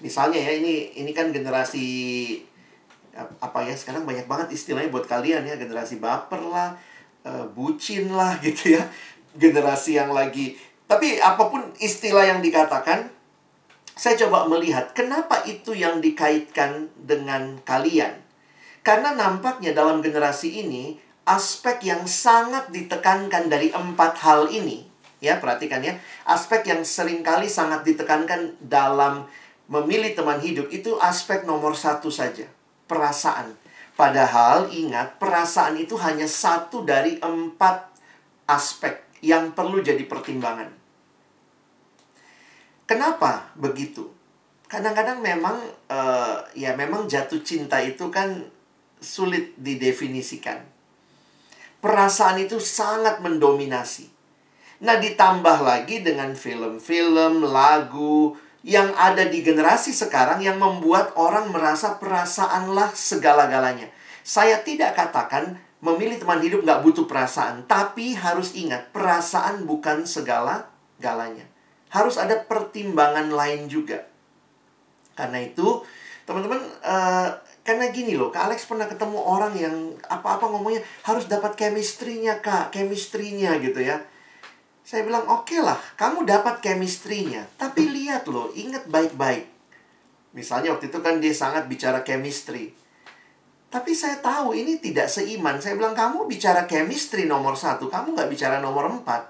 Misalnya ya ini ini kan generasi apa ya sekarang banyak banget istilahnya buat kalian ya generasi baper lah, uh, bucin lah gitu ya. Generasi yang lagi tapi apa pun istilah yang dikatakan saya coba melihat kenapa itu yang dikaitkan dengan kalian. Karena nampaknya dalam generasi ini aspek yang sangat ditekankan dari empat hal ini, ya perhatikan ya, aspek yang sering kali sangat ditekankan dalam memilih teman hidup itu aspek nomor satu saja, perasaan. Padahal ingat, perasaan itu hanya satu dari empat aspek yang perlu jadi pertimbangan. Kenapa begitu? Kadang-kadang memang uh, ya memang jatuh cinta itu kan sulit didefinisikan perasaan itu sangat mendominasi. Nah, ditambah lagi dengan film-film, lagu yang ada di generasi sekarang yang membuat orang merasa perasaanlah segala-galanya. Saya tidak katakan memilih teman hidup nggak butuh perasaan, tapi harus ingat perasaan bukan segala-galanya. Harus ada pertimbangan lain juga. Karena itu, teman-teman, uh, karena gini loh, Kak Alex pernah ketemu orang yang apa-apa ngomongnya harus dapat chemistry-nya, Kak. Chemistry-nya gitu ya. Saya bilang, oke okay lah, kamu dapat chemistry-nya. Tapi lihat loh, ingat baik-baik. Misalnya waktu itu kan dia sangat bicara chemistry. Tapi saya tahu ini tidak seiman. Saya bilang, kamu bicara chemistry nomor satu, kamu nggak bicara nomor empat.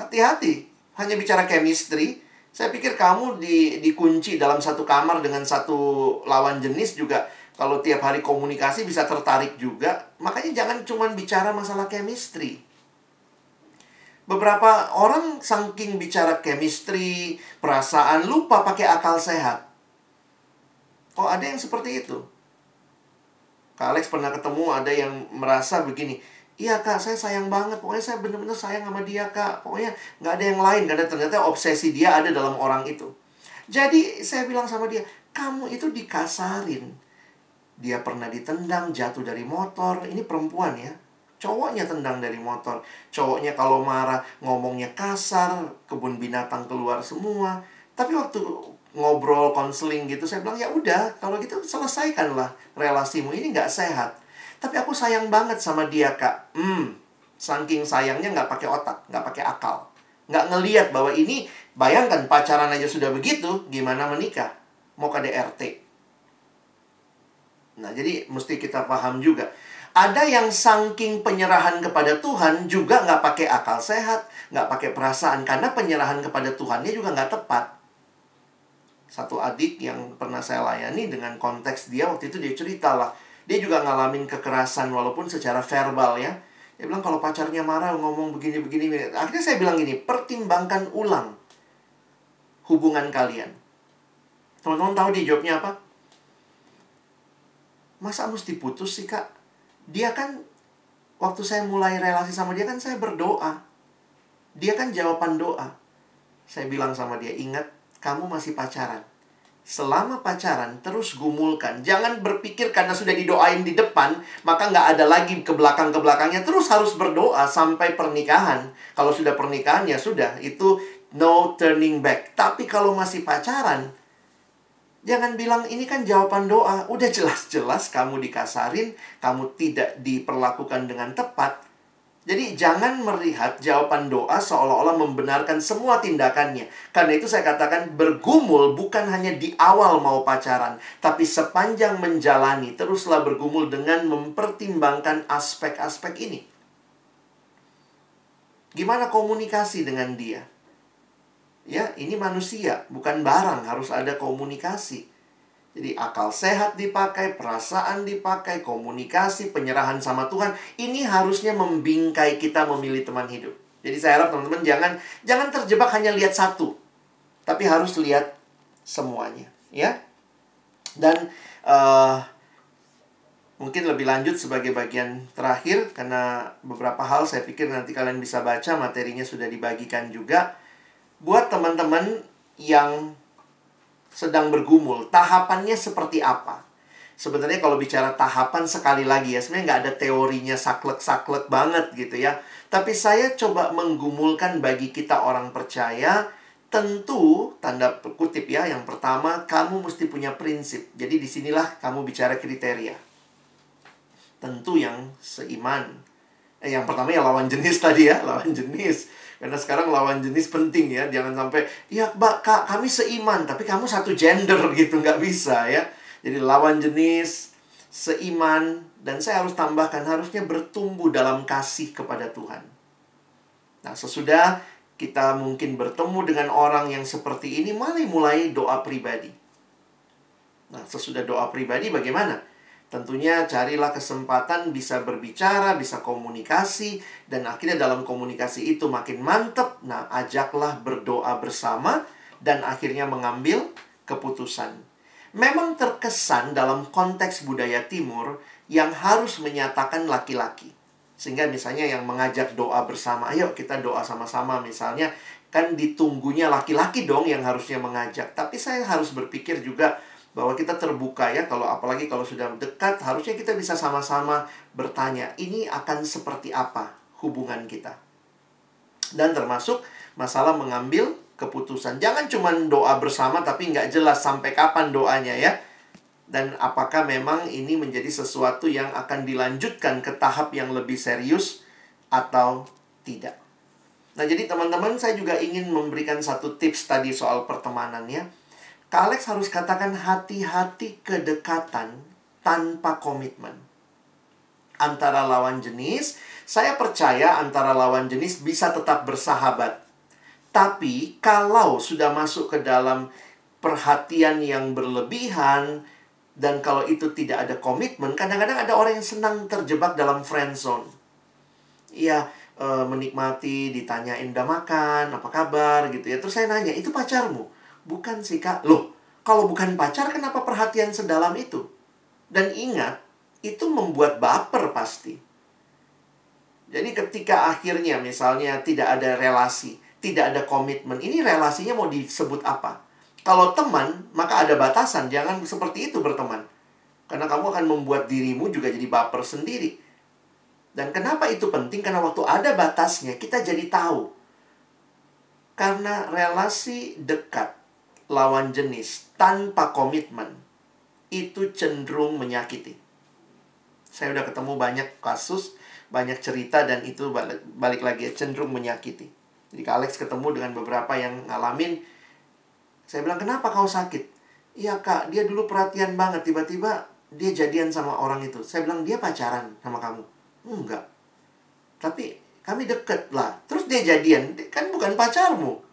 Hati-hati, hanya bicara chemistry, saya pikir kamu di, dikunci dalam satu kamar dengan satu lawan jenis juga kalau tiap hari komunikasi bisa tertarik juga. Makanya jangan cuma bicara masalah chemistry. Beberapa orang saking bicara chemistry, perasaan, lupa pakai akal sehat. Oh, ada yang seperti itu. Kak Alex pernah ketemu ada yang merasa begini, Iya kak, saya sayang banget. Pokoknya saya bener-bener sayang sama dia kak. Pokoknya nggak ada yang lain. Karena ternyata obsesi dia ada dalam orang itu. Jadi saya bilang sama dia, kamu itu dikasarin. Dia pernah ditendang, jatuh dari motor. Ini perempuan ya. Cowoknya tendang dari motor. Cowoknya kalau marah ngomongnya kasar, kebun binatang keluar semua. Tapi waktu ngobrol, konseling gitu, saya bilang ya udah, kalau gitu selesaikanlah relasimu. Ini nggak sehat. Tapi aku sayang banget sama dia, Kak. Hmm, saking sayangnya nggak pakai otak, nggak pakai akal. Nggak ngeliat bahwa ini, bayangkan pacaran aja sudah begitu, gimana menikah? Mau KDRT. Nah, jadi mesti kita paham juga. Ada yang saking penyerahan kepada Tuhan juga nggak pakai akal sehat, nggak pakai perasaan. Karena penyerahan kepada Tuhannya juga nggak tepat. Satu adik yang pernah saya layani dengan konteks dia waktu itu dia cerita lah dia juga ngalamin kekerasan walaupun secara verbal ya. Dia bilang kalau pacarnya marah ngomong begini-begini. Akhirnya saya bilang gini, pertimbangkan ulang hubungan kalian. Teman-teman tahu dia jawabnya apa? Masa mesti putus sih kak? Dia kan, waktu saya mulai relasi sama dia kan saya berdoa. Dia kan jawaban doa. Saya bilang sama dia, ingat kamu masih pacaran selama pacaran terus gumulkan. Jangan berpikir karena sudah didoain di depan, maka nggak ada lagi ke belakang ke belakangnya. Terus harus berdoa sampai pernikahan. Kalau sudah pernikahan ya sudah, itu no turning back. Tapi kalau masih pacaran, jangan bilang ini kan jawaban doa. Udah jelas-jelas kamu dikasarin, kamu tidak diperlakukan dengan tepat. Jadi jangan melihat jawaban doa seolah-olah membenarkan semua tindakannya. Karena itu saya katakan bergumul bukan hanya di awal mau pacaran, tapi sepanjang menjalani teruslah bergumul dengan mempertimbangkan aspek-aspek ini. Gimana komunikasi dengan dia? Ya, ini manusia, bukan barang, harus ada komunikasi. Jadi akal sehat dipakai, perasaan dipakai, komunikasi, penyerahan sama Tuhan. Ini harusnya membingkai kita memilih teman hidup. Jadi saya harap teman-teman jangan jangan terjebak hanya lihat satu. Tapi harus lihat semuanya, ya. Dan uh, mungkin lebih lanjut sebagai bagian terakhir karena beberapa hal saya pikir nanti kalian bisa baca materinya sudah dibagikan juga buat teman-teman yang sedang bergumul, tahapannya seperti apa? Sebenarnya kalau bicara tahapan sekali lagi ya, sebenarnya nggak ada teorinya saklek-saklek banget gitu ya. Tapi saya coba menggumulkan bagi kita orang percaya, tentu tanda kutip ya, yang pertama kamu mesti punya prinsip. Jadi di sinilah kamu bicara kriteria. Tentu yang seiman. Eh, yang pertama ya lawan jenis tadi ya, lawan jenis karena sekarang lawan jenis penting ya. Jangan sampai, ya mbak, kak, kami seiman, tapi kamu satu gender gitu. Nggak bisa ya. Jadi lawan jenis, seiman, dan saya harus tambahkan, harusnya bertumbuh dalam kasih kepada Tuhan. Nah, sesudah kita mungkin bertemu dengan orang yang seperti ini, mari mulai doa pribadi. Nah, sesudah doa pribadi bagaimana? Tentunya carilah kesempatan bisa berbicara, bisa komunikasi, dan akhirnya dalam komunikasi itu makin mantep. Nah, ajaklah berdoa bersama, dan akhirnya mengambil keputusan. Memang terkesan dalam konteks budaya timur yang harus menyatakan laki-laki. Sehingga misalnya yang mengajak doa bersama, ayo kita doa sama-sama misalnya, kan ditunggunya laki-laki dong yang harusnya mengajak. Tapi saya harus berpikir juga, bahwa kita terbuka ya kalau apalagi kalau sudah dekat harusnya kita bisa sama-sama bertanya ini akan seperti apa hubungan kita? Dan termasuk masalah mengambil keputusan. Jangan cuma doa bersama tapi nggak jelas sampai kapan doanya ya. Dan apakah memang ini menjadi sesuatu yang akan dilanjutkan ke tahap yang lebih serius atau tidak? Nah jadi teman-teman saya juga ingin memberikan satu tips tadi soal pertemanannya Kak Alex harus katakan hati-hati kedekatan tanpa komitmen. Antara lawan jenis, saya percaya antara lawan jenis bisa tetap bersahabat. Tapi kalau sudah masuk ke dalam perhatian yang berlebihan, dan kalau itu tidak ada komitmen, kadang-kadang ada orang yang senang terjebak dalam friend zone. Iya, e, menikmati, ditanyain udah makan, apa kabar gitu ya. Terus saya nanya, itu pacarmu? Bukan sih kak. Loh, kalau bukan pacar kenapa perhatian sedalam itu? Dan ingat, itu membuat baper pasti. Jadi ketika akhirnya misalnya tidak ada relasi, tidak ada komitmen, ini relasinya mau disebut apa? Kalau teman, maka ada batasan. Jangan seperti itu berteman. Karena kamu akan membuat dirimu juga jadi baper sendiri. Dan kenapa itu penting? Karena waktu ada batasnya, kita jadi tahu. Karena relasi dekat lawan jenis tanpa komitmen itu cenderung menyakiti. Saya udah ketemu banyak kasus, banyak cerita dan itu balik, balik lagi cenderung menyakiti. Jadi Alex ketemu dengan beberapa yang ngalamin, saya bilang kenapa kau sakit? Iya kak, dia dulu perhatian banget, tiba-tiba dia jadian sama orang itu. Saya bilang dia pacaran sama kamu. Enggak. Tapi kami deket lah. Terus dia jadian, kan bukan pacarmu.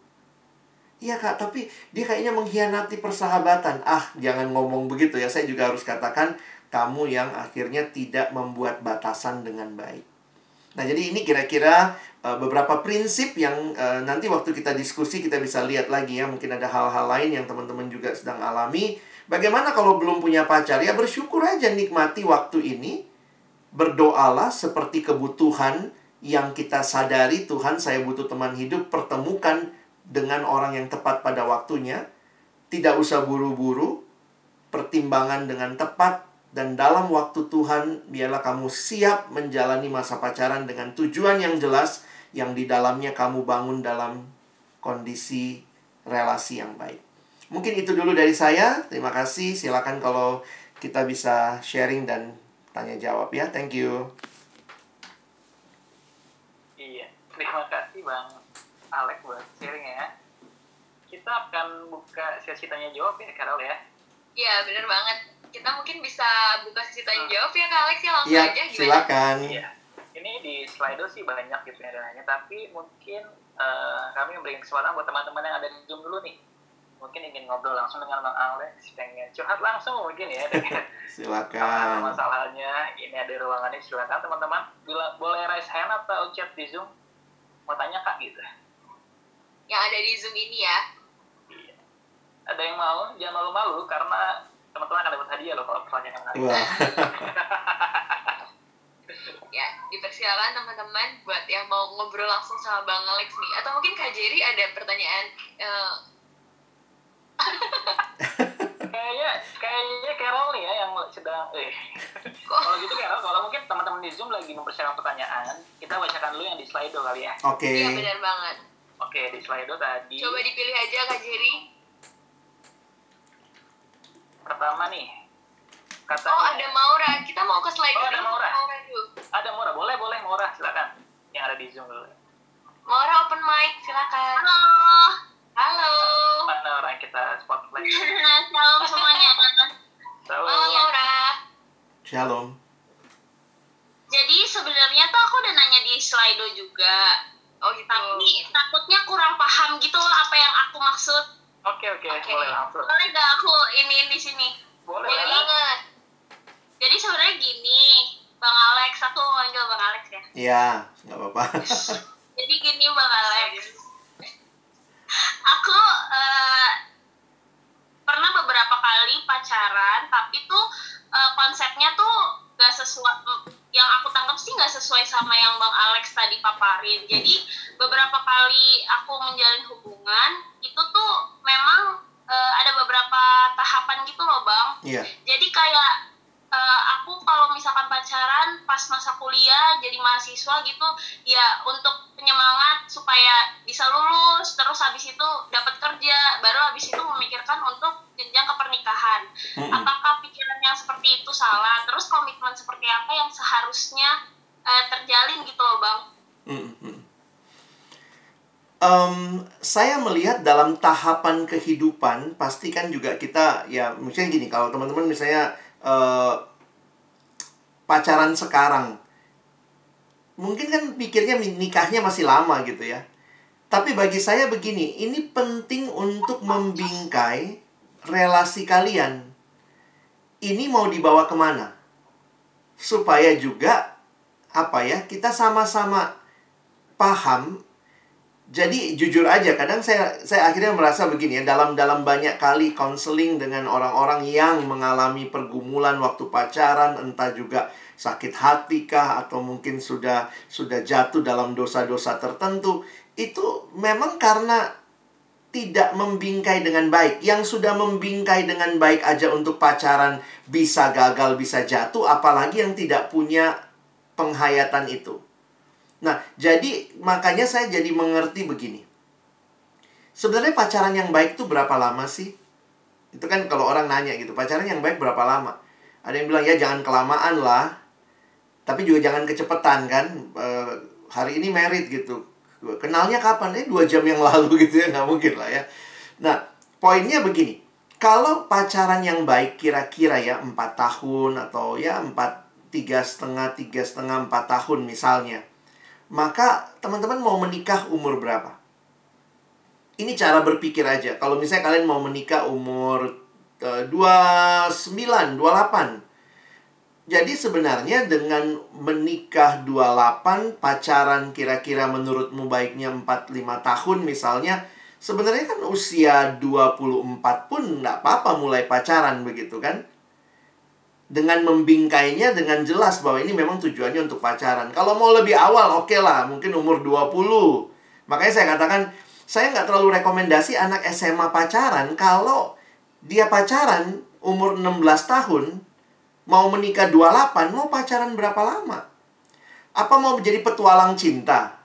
Iya kak, tapi dia kayaknya mengkhianati persahabatan. Ah, jangan ngomong begitu ya. Saya juga harus katakan kamu yang akhirnya tidak membuat batasan dengan baik. Nah, jadi ini kira-kira uh, beberapa prinsip yang uh, nanti waktu kita diskusi kita bisa lihat lagi ya. Mungkin ada hal-hal lain yang teman-teman juga sedang alami. Bagaimana kalau belum punya pacar? Ya bersyukur aja nikmati waktu ini. Berdoalah seperti kebutuhan yang kita sadari Tuhan saya butuh teman hidup pertemukan dengan orang yang tepat pada waktunya, tidak usah buru-buru, pertimbangan dengan tepat, dan dalam waktu Tuhan, biarlah kamu siap menjalani masa pacaran dengan tujuan yang jelas, yang di dalamnya kamu bangun dalam kondisi relasi yang baik. Mungkin itu dulu dari saya. Terima kasih. Silakan kalau kita bisa sharing dan tanya jawab ya. Thank you. Iya, terima kasih Bang Alex buat sharingnya. Kita akan buka sesi tanya jawab ya, Carol ya. Iya, bener banget. Kita mungkin bisa buka sesi tanya jawab ya, Kak Alex ya langsung Iya, aja gimana? silakan. Iya. Ini di Slido sih banyak gitu ya dananya, tapi mungkin eh, kami memberikan kesempatan buat teman-teman yang ada di Zoom dulu nih. Mungkin ingin ngobrol langsung dengan Bang Alex, pengen curhat langsung mungkin ya Silakan. masalahnya. Ini ada ruangannya, silakan teman-teman. Bila boleh raise hand atau chat di Zoom, mau tanya Kak gitu. Yang ada di Zoom ini ya. Iya. Ada yang mau, jangan malu-malu karena teman-teman akan dapat hadiah loh kalau pertanyaan menarik. Wah. Ya, dipersilakan teman-teman buat yang mau ngobrol langsung sama Bang Alex nih. Atau mungkin Kak Jerry ada pertanyaan eh, kayaknya kayaknya Carol nih ya yang sedang eh kalau gitu Carol kalau mungkin teman-teman di Zoom lagi mempersiapkan pertanyaan kita bacakan dulu yang di Slido kali ya Oke. Iya, benar banget. Oke di Slido tadi Coba dipilih aja Kak Jerry. pertama nih katanya Oh, ada Maura. Kita mau ke slide Oh, dulu. ada Maura. dulu. ada Mora boleh boleh Mora silakan yang ada di Zoom dulu Maura open mic, silakan. Halo, Halo. mana orang kita spotlight salam semuanya. Halo. Halo Maura. Shalom. Jadi sebenarnya tuh aku udah nanya di Slido juga, Oh gitu. tapi takutnya kurang paham gitu loh apa yang aku maksud. oke oke Oke. boleh langsung Boleh gak aku ini di sini? boleh Boleh lah. banget. Jadi sebenarnya gini, Bang Alex, aku mau manggil Bang Alex ya. Iya, nggak apa-apa. Jadi gini Bang Alex, aku eh, pernah beberapa kali pacaran, tapi tuh eh, konsepnya tuh gak sesuai. Yang aku tangkap sih gak sesuai sama yang Bang Alex tadi paparin. Jadi beberapa kali aku menjalin hubungan itu tuh memang eh, ada beberapa tahapan gitu loh Bang Iya. jadi kayak eh, aku kalau misalkan pacaran pas masa kuliah jadi mahasiswa gitu ya untuk penyemangat supaya bisa lulus terus habis itu dapat kerja baru habis itu memikirkan untuk jenjang ke pernikahan Mm-mm. apakah pikiran yang seperti itu salah terus komitmen seperti apa yang seharusnya eh, terjalin gitu loh bang Mm, mm. Em, saya melihat dalam tahapan kehidupan pasti kan juga kita ya misalnya gini kalau teman-teman misalnya eh, pacaran sekarang. Mungkin kan pikirnya nikahnya masih lama gitu ya. Tapi bagi saya begini ini penting untuk membingkai relasi kalian. Ini mau dibawa ke mana? Supaya juga apa ya kita sama-sama paham jadi jujur aja kadang saya saya akhirnya merasa begini ya dalam dalam banyak kali konseling dengan orang-orang yang mengalami pergumulan waktu pacaran entah juga sakit hati kah atau mungkin sudah sudah jatuh dalam dosa-dosa tertentu itu memang karena tidak membingkai dengan baik. Yang sudah membingkai dengan baik aja untuk pacaran bisa gagal, bisa jatuh, apalagi yang tidak punya penghayatan itu. Nah, jadi makanya saya jadi mengerti begini. Sebenarnya pacaran yang baik itu berapa lama sih? Itu kan kalau orang nanya gitu, pacaran yang baik berapa lama? Ada yang bilang ya jangan kelamaan lah. Tapi juga jangan kecepetan kan. Eh, hari ini merit gitu. Kenalnya kapan? Eh dua jam yang lalu gitu ya, nggak mungkin lah ya. Nah, poinnya begini. Kalau pacaran yang baik kira-kira ya empat tahun atau ya empat tiga setengah tiga setengah empat tahun misalnya, maka teman-teman mau menikah umur berapa? Ini cara berpikir aja. Kalau misalnya kalian mau menikah umur eh, 29, 28. Jadi sebenarnya dengan menikah 28, pacaran kira-kira menurutmu baiknya 4-5 tahun misalnya, sebenarnya kan usia 24 pun nggak apa-apa mulai pacaran begitu kan? Dengan membingkainya dengan jelas bahwa ini memang tujuannya untuk pacaran. Kalau mau lebih awal, oke lah, mungkin umur 20. Makanya saya katakan, saya nggak terlalu rekomendasi anak SMA pacaran kalau dia pacaran umur 16 tahun, mau menikah 28, mau pacaran berapa lama? Apa mau menjadi petualang cinta?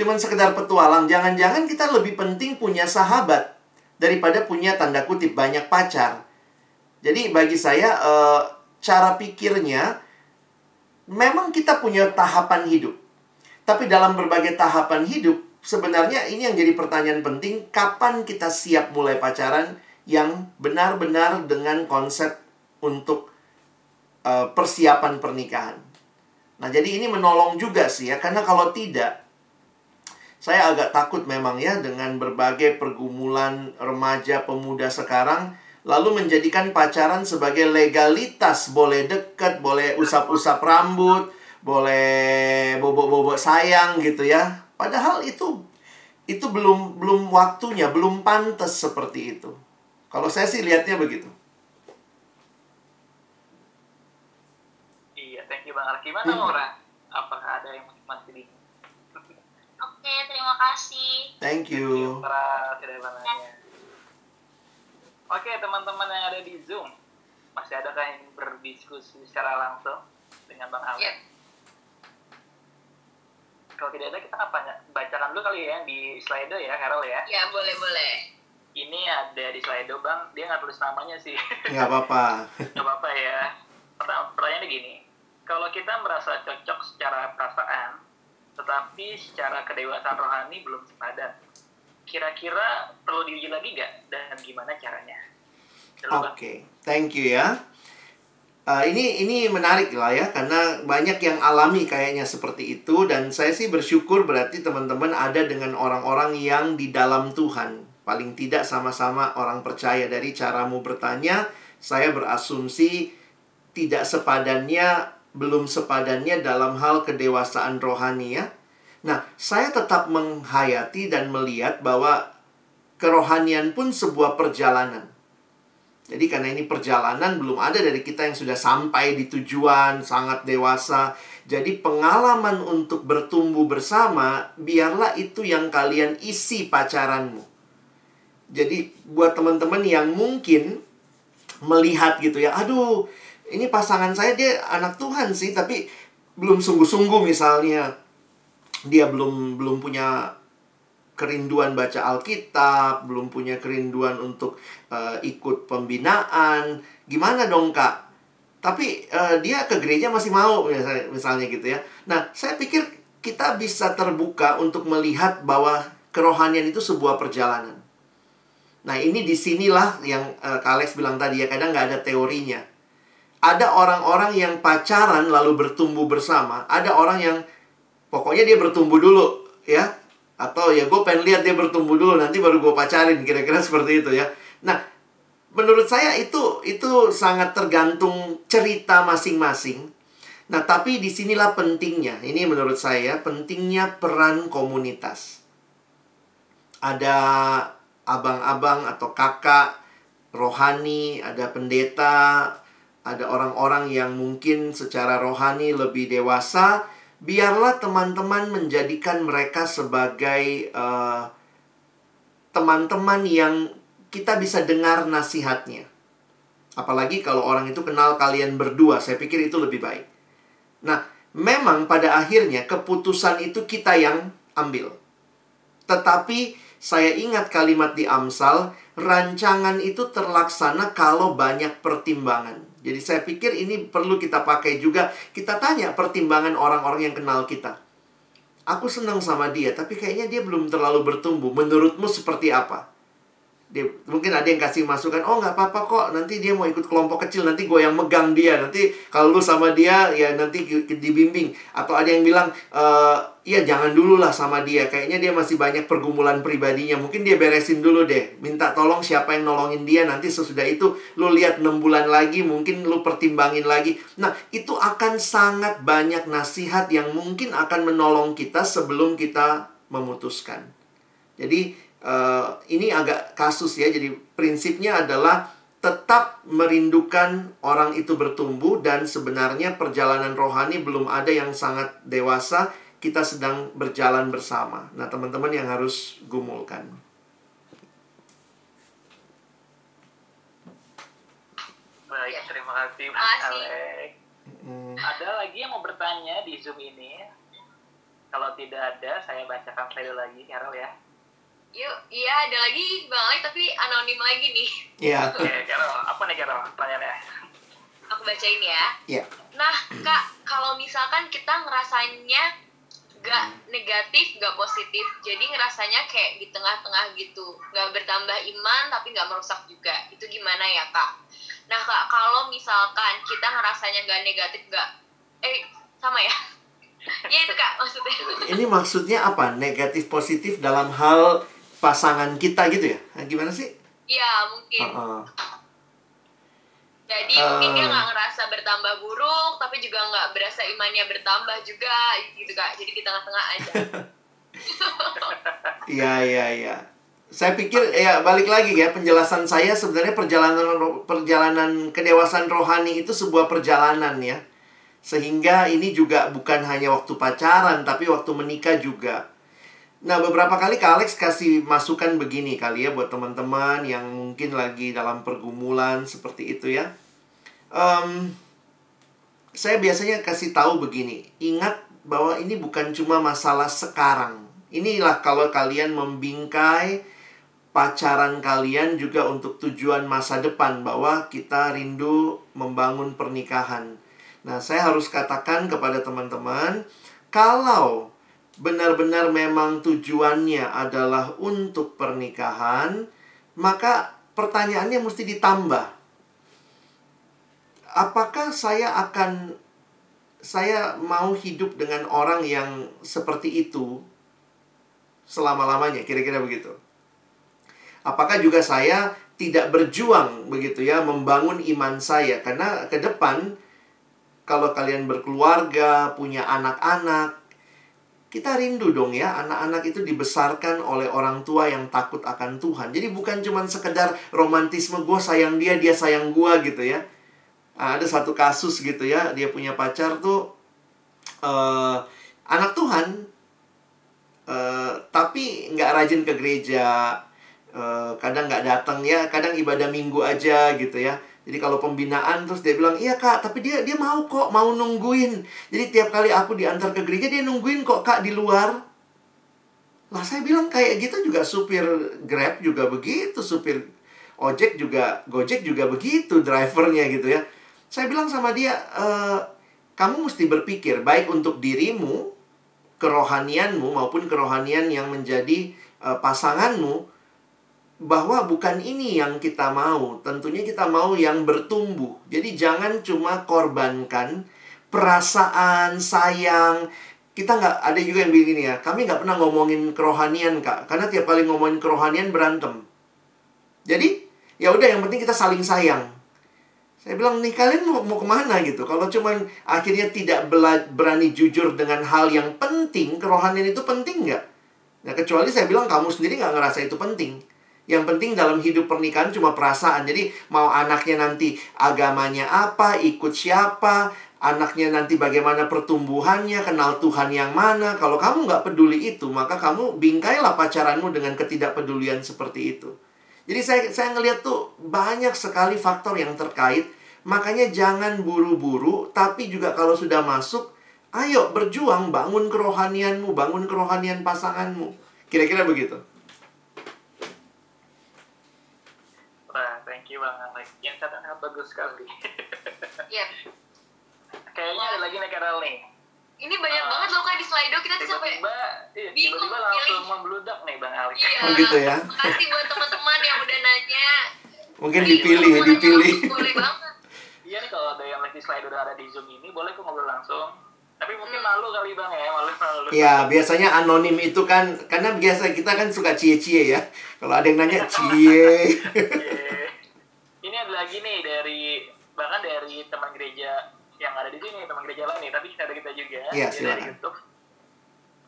cuman sekedar petualang. Jangan-jangan kita lebih penting punya sahabat daripada punya tanda kutip banyak pacar. Jadi bagi saya uh, cara pikirnya memang kita punya tahapan hidup. Tapi dalam berbagai tahapan hidup, sebenarnya ini yang jadi pertanyaan penting, kapan kita siap mulai pacaran yang benar-benar dengan konsep untuk uh, persiapan pernikahan. Nah, jadi ini menolong juga sih ya, karena kalau tidak, saya agak takut memang ya dengan berbagai pergumulan remaja pemuda sekarang, lalu menjadikan pacaran sebagai legalitas, boleh deket, boleh usap-usap rambut, boleh bobok-bobok sayang gitu ya. Padahal itu itu belum belum waktunya, belum pantas seperti itu. Kalau saya sih lihatnya begitu. Iya, thank you Bang Arki. Gimana hmm. orang? Apakah ada yang masih di Oke, terima kasih. Thank you. Para tidak Oke, teman-teman yang ada di Zoom, masih adakah yang berdiskusi secara langsung dengan Bang Alex? Yep. Kalau tidak ada, kita apa bacakan dulu kali ya di Slido ya, Carol ya? Ya, boleh, boleh. Ini ada di Slido bang. Dia nggak tulis namanya sih. Nggak apa-apa. Nggak apa-apa ya. Pertanyaannya gini. Kalau kita merasa cocok secara perasaan tetapi secara kedewasaan rohani belum sepadan kira-kira perlu diuji lagi nggak? Dan gimana caranya? Oke okay. thank you ya. Uh, ini ini menarik lah ya karena banyak yang alami kayaknya seperti itu dan saya sih bersyukur berarti teman-teman ada dengan orang-orang yang di dalam Tuhan. Paling tidak sama-sama orang percaya. Dari caramu bertanya, saya berasumsi tidak sepadannya, belum sepadannya dalam hal kedewasaan rohani ya. Nah, saya tetap menghayati dan melihat bahwa kerohanian pun sebuah perjalanan. Jadi karena ini perjalanan belum ada dari kita yang sudah sampai di tujuan sangat dewasa. Jadi pengalaman untuk bertumbuh bersama biarlah itu yang kalian isi pacaranmu. Jadi buat teman-teman yang mungkin melihat gitu ya, aduh ini pasangan saya dia anak Tuhan sih, tapi belum sungguh-sungguh misalnya dia belum belum punya kerinduan baca Alkitab, belum punya kerinduan untuk uh, ikut pembinaan, gimana dong kak? Tapi uh, dia ke gereja masih mau misalnya, misalnya gitu ya. Nah, saya pikir kita bisa terbuka untuk melihat bahwa kerohanian itu sebuah perjalanan. Nah ini di sinilah yang uh, Kalex bilang tadi ya kadang nggak ada teorinya. Ada orang-orang yang pacaran lalu bertumbuh bersama. Ada orang yang pokoknya dia bertumbuh dulu ya. Atau ya gue pengen lihat dia bertumbuh dulu nanti baru gue pacarin kira-kira seperti itu ya. Nah menurut saya itu itu sangat tergantung cerita masing-masing. Nah tapi di sinilah pentingnya. Ini menurut saya pentingnya peran komunitas. Ada abang-abang atau kakak rohani, ada pendeta, ada orang-orang yang mungkin secara rohani lebih dewasa, biarlah teman-teman menjadikan mereka sebagai eh, teman-teman yang kita bisa dengar nasihatnya. Apalagi kalau orang itu kenal kalian berdua, saya pikir itu lebih baik. Nah, memang pada akhirnya keputusan itu kita yang ambil. Tetapi saya ingat kalimat di Amsal, rancangan itu terlaksana kalau banyak pertimbangan. Jadi saya pikir ini perlu kita pakai juga. Kita tanya pertimbangan orang-orang yang kenal kita. Aku senang sama dia, tapi kayaknya dia belum terlalu bertumbuh. Menurutmu seperti apa? Dia mungkin ada yang kasih masukan oh nggak apa-apa kok nanti dia mau ikut kelompok kecil nanti gue yang megang dia nanti kalau lu sama dia ya nanti dibimbing. Atau ada yang bilang e, ya jangan dulu lah sama dia kayaknya dia masih banyak pergumulan pribadinya mungkin dia beresin dulu deh minta tolong siapa yang nolongin dia nanti sesudah itu lu lihat 6 bulan lagi mungkin lu pertimbangin lagi. Nah itu akan sangat banyak nasihat yang mungkin akan menolong kita sebelum kita memutuskan. Jadi uh, ini agak kasus ya. Jadi prinsipnya adalah tetap merindukan orang itu bertumbuh dan sebenarnya perjalanan rohani belum ada yang sangat dewasa, kita sedang berjalan bersama. Nah, teman-teman yang harus gumulkan. Baik, terima kasih Mas Alex. Hmm. Ada lagi yang mau bertanya di Zoom ini? Kalau tidak ada, saya bacakan slide lagi, Carol ya. Yuk, iya ada lagi Bang Alex tapi anonim lagi nih. Iya. Oke, apa nih Carol pertanyaannya? Aku bacain ya. Iya. Nah, Kak, kalau misalkan kita ngerasanya gak negatif, gak positif, jadi ngerasanya kayak di tengah-tengah gitu, gak bertambah iman tapi gak merusak juga. Itu gimana ya, Kak? Nah, Kak, kalau misalkan kita ngerasanya gak negatif, gak... Eh, sama ya? ya itu, Kak, maksudnya. Ini maksudnya apa? Negatif positif dalam hal pasangan kita gitu ya? Nah, gimana sih? Iya, mungkin. Heeh. Jadi mungkin dia nggak ngerasa bertambah buruk, tapi juga nggak berasa imannya bertambah juga, gitu kak. Jadi di tengah-tengah aja. Iya, iya, iya. Saya pikir ya balik lagi ya penjelasan saya sebenarnya perjalanan perjalanan kedewasaan rohani itu sebuah perjalanan ya. Sehingga ini juga bukan hanya waktu pacaran tapi waktu menikah juga. Nah, beberapa kali Kak Alex kasih masukan begini kali ya buat teman-teman yang mungkin lagi dalam pergumulan seperti itu ya. Em, saya biasanya kasih tahu begini, ingat bahwa ini bukan cuma masalah sekarang. Inilah kalau kalian membingkai pacaran kalian juga untuk tujuan masa depan bahwa kita rindu membangun pernikahan. Nah, saya harus katakan kepada teman-teman, kalau benar-benar memang tujuannya adalah untuk pernikahan, maka pertanyaannya mesti ditambah. Apakah saya akan saya mau hidup dengan orang yang seperti itu selama-lamanya, kira-kira begitu. Apakah juga saya tidak berjuang begitu ya membangun iman saya karena ke depan kalau kalian berkeluarga, punya anak-anak, kita rindu dong ya anak-anak itu dibesarkan oleh orang tua yang takut akan Tuhan. Jadi bukan cuma sekedar romantisme gue sayang dia, dia sayang gue gitu ya. Nah, ada satu kasus gitu ya, dia punya pacar tuh eh anak Tuhan, eh tapi nggak rajin ke gereja, eh, kadang nggak datang ya, kadang ibadah minggu aja gitu ya. Jadi kalau pembinaan terus dia bilang, iya kak, tapi dia dia mau kok, mau nungguin. Jadi tiap kali aku diantar ke gereja dia nungguin kok kak di luar. Lah saya bilang kayak gitu juga supir Grab juga begitu, supir ojek juga, Gojek juga begitu, drivernya gitu ya. Saya bilang sama dia, "Eh, kamu mesti berpikir baik untuk dirimu, kerohanianmu maupun kerohanian yang menjadi eh, pasanganmu bahwa bukan ini yang kita mau. Tentunya kita mau yang bertumbuh. Jadi jangan cuma korbankan perasaan, sayang. Kita nggak ada juga yang begini ya. Kami nggak pernah ngomongin kerohanian kak, karena tiap kali ngomongin kerohanian berantem. Jadi ya udah yang penting kita saling sayang. Saya bilang nih kalian mau, mau ke mana gitu? Kalau cuman akhirnya tidak bela- berani jujur dengan hal yang penting, kerohanian itu penting nggak? Nah kecuali saya bilang kamu sendiri nggak ngerasa itu penting. Yang penting dalam hidup pernikahan cuma perasaan. Jadi mau anaknya nanti agamanya apa, ikut siapa, anaknya nanti bagaimana pertumbuhannya, kenal Tuhan yang mana. Kalau kamu nggak peduli itu, maka kamu bingkailah pacaranmu dengan ketidakpedulian seperti itu. Jadi saya saya ngelihat tuh banyak sekali faktor yang terkait. Makanya jangan buru-buru, tapi juga kalau sudah masuk, ayo berjuang bangun kerohanianmu, bangun kerohanian pasanganmu. Kira-kira begitu. Wah, thank you Bang Alex. Yang sangat bagus sekali. Iya. Kayaknya ada lagi nih Carol nih. Ini banyak Ah. banget loh kak di Slido kita tuh sampai Tiba-tiba, iya, bingung tiba-tiba langsung membludak nih Bang Alex. Iya. Oh, gitu ya? Makasih buat teman-teman yang udah nanya. Mungkin Ini dipilih, nanya dipilih. Boleh banget. Iya nih kalau ada yang lagi slide udah ada di Zoom ini, boleh kok ngobrol langsung. Tapi Hmm. mungkin malu kali Bang ya, malu malu. Ya, biasanya anonim itu kan karena biasa kita kan suka cie-cie ya. Kalau ada yang nanya cie. Ini ada lagi nih dari bahkan dari teman gereja yang ada di sini, teman gereja lain nih, tapi ada kita juga. Dia dari. YouTube.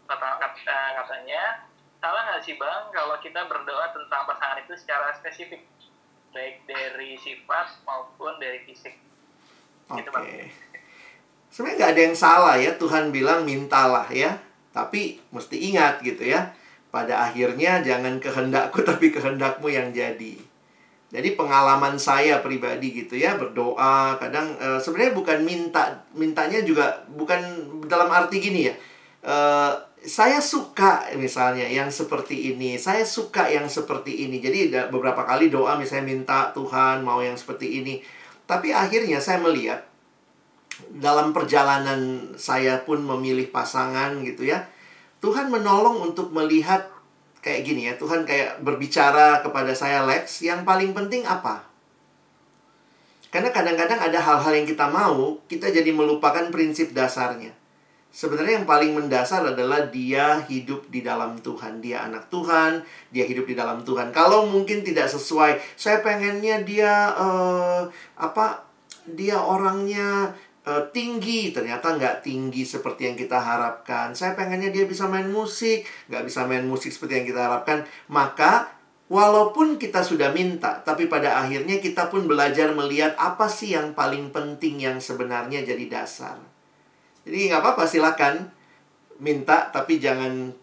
Kata, kata, katanya, salah nggak sih Bang kalau kita berdoa tentang pasangan itu secara spesifik? Baik dari sifat maupun dari fisik. Oke. Gitu, Bang. Sebenarnya nggak ada yang salah ya. Tuhan bilang mintalah ya. Tapi mesti ingat gitu ya. Pada akhirnya jangan kehendakku tapi kehendakmu yang jadi. Jadi pengalaman saya pribadi gitu ya berdoa kadang eh, sebenarnya bukan minta mintanya juga bukan dalam arti gini ya. Eh, saya suka misalnya yang seperti ini, saya suka yang seperti ini. Jadi beberapa kali doa misalnya minta Tuhan mau yang seperti ini. Tapi akhirnya saya melihat dalam perjalanan saya pun memilih pasangan gitu ya. Tuhan menolong untuk melihat kayak gini ya. Tuhan kayak berbicara kepada saya Lex, yang paling penting apa? Karena kadang-kadang ada hal-hal yang kita mau, kita jadi melupakan prinsip dasarnya. Sebenarnya yang paling mendasar adalah dia hidup di dalam Tuhan. Dia anak Tuhan, dia hidup di dalam Tuhan. Kalau mungkin tidak sesuai, saya pengennya dia uh, apa? Dia orangnya uh, tinggi, ternyata nggak tinggi seperti yang kita harapkan. Saya pengennya dia bisa main musik, nggak bisa main musik seperti yang kita harapkan. Maka Walaupun kita sudah minta, tapi pada akhirnya kita pun belajar melihat apa sih yang paling penting yang sebenarnya jadi dasar. Jadi nggak apa-apa silakan minta tapi jangan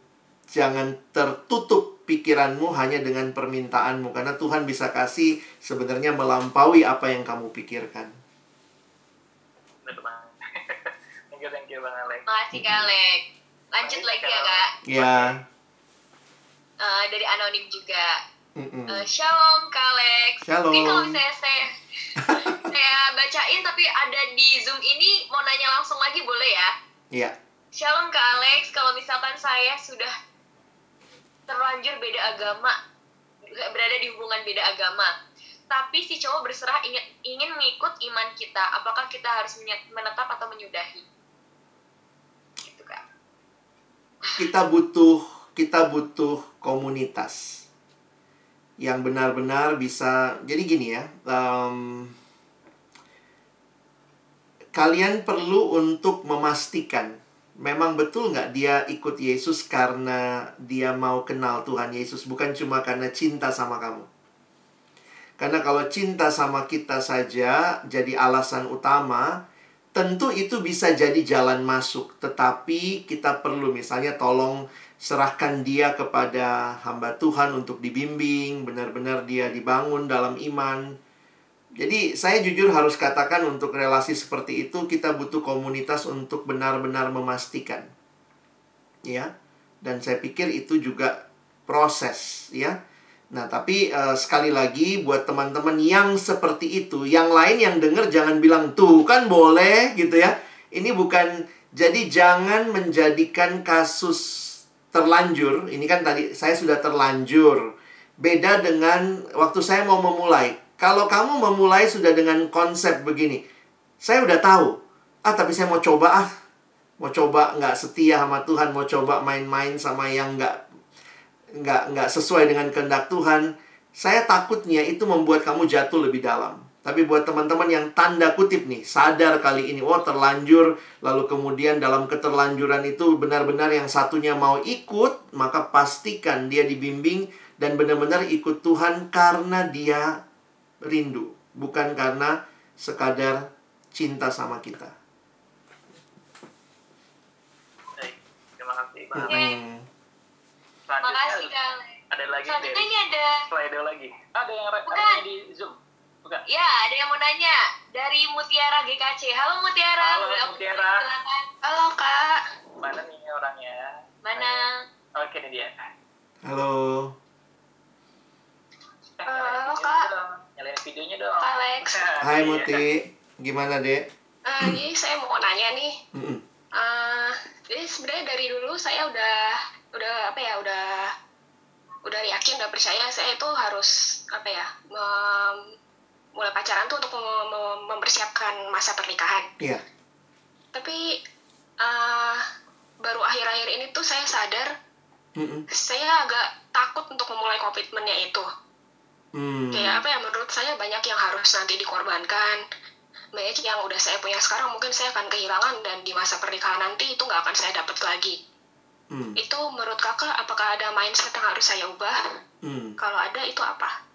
jangan tertutup pikiranmu hanya dengan permintaanmu karena Tuhan bisa kasih sebenarnya melampaui apa yang kamu pikirkan. thank you, thank you Bang Alex. Makasih Kak Alex. Lanjut lagi ya Kak. Ya. Uh, dari anonim juga. Mm-mm. Uh, shalom Kak Alex. Shalom. Ini kalau misalnya saya saya bacain tapi ada di Zoom ini mau nanya langsung lagi boleh ya? Iya. Shalom Kak Alex, kalau misalkan saya sudah terlanjur beda agama, berada di hubungan beda agama, tapi si cowok berserah ingin, ingin mengikut iman kita, apakah kita harus menetap atau menyudahi? Gitu Kak. Kita butuh kita butuh komunitas yang benar-benar bisa jadi gini ya um, kalian perlu untuk memastikan memang betul nggak dia ikut Yesus karena dia mau kenal Tuhan Yesus bukan cuma karena cinta sama kamu karena kalau cinta sama kita saja jadi alasan utama tentu itu bisa jadi jalan masuk tetapi kita perlu misalnya tolong serahkan dia kepada hamba Tuhan untuk dibimbing, benar-benar dia dibangun dalam iman. Jadi saya jujur harus katakan untuk relasi seperti itu kita butuh komunitas untuk benar-benar memastikan. Ya. Dan saya pikir itu juga proses, ya. Nah, tapi uh, sekali lagi buat teman-teman yang seperti itu, yang lain yang dengar jangan bilang tuh kan boleh gitu ya. Ini bukan jadi jangan menjadikan kasus terlanjur, ini kan tadi saya sudah terlanjur. Beda dengan waktu saya mau memulai. Kalau kamu memulai sudah dengan konsep begini, saya udah tahu. Ah, tapi saya mau coba ah. Mau coba nggak setia sama Tuhan, mau coba main-main sama yang nggak nggak nggak sesuai dengan kehendak Tuhan. Saya takutnya itu membuat kamu jatuh lebih dalam. Tapi buat teman-teman yang tanda kutip nih, sadar kali ini, oh terlanjur, lalu kemudian dalam keterlanjuran itu benar-benar yang satunya mau ikut, maka pastikan dia dibimbing dan benar-benar ikut Tuhan karena dia rindu, bukan karena sekadar cinta sama kita. Baik, terima kasih. Alex. Hmm. Selanjutnya Makasih Alex. ada lagi Selanjutnya dari ini ada, Slido lagi. Ada yang ada Bukan. yang di Zoom. Bukan. ya ada yang mau nanya dari Mutiara GKC. Halo Mutiara. Halo, Mutiara. silakan? Halo Kak. Mana nih orangnya? Mana? Oke nih dia. Halo. Eh, Halo, Kak. dong. Nyalain videonya dong. Kak Alex. Hai Iya. Muti, gimana dek? Eh, ini saya mau nanya nih. Eh, jadi sebenarnya dari dulu saya udah udah apa ya udah udah yakin udah percaya saya itu harus apa ya mem- mulai pacaran tuh untuk mem- mem- mempersiapkan masa pernikahan. Iya. Tapi eh, baru akhir-akhir ini tuh saya sadar Mm-mm. saya agak takut untuk memulai komitmennya itu. Hmm. Kayak apa ya menurut saya banyak yang harus nanti dikorbankan. Banyak yang udah saya punya sekarang mungkin saya akan kehilangan dan di masa pernikahan nanti itu nggak akan saya dapat lagi. Hmm. Itu menurut kakak apakah ada mindset yang harus saya ubah? Hmm. Kalau ada itu apa?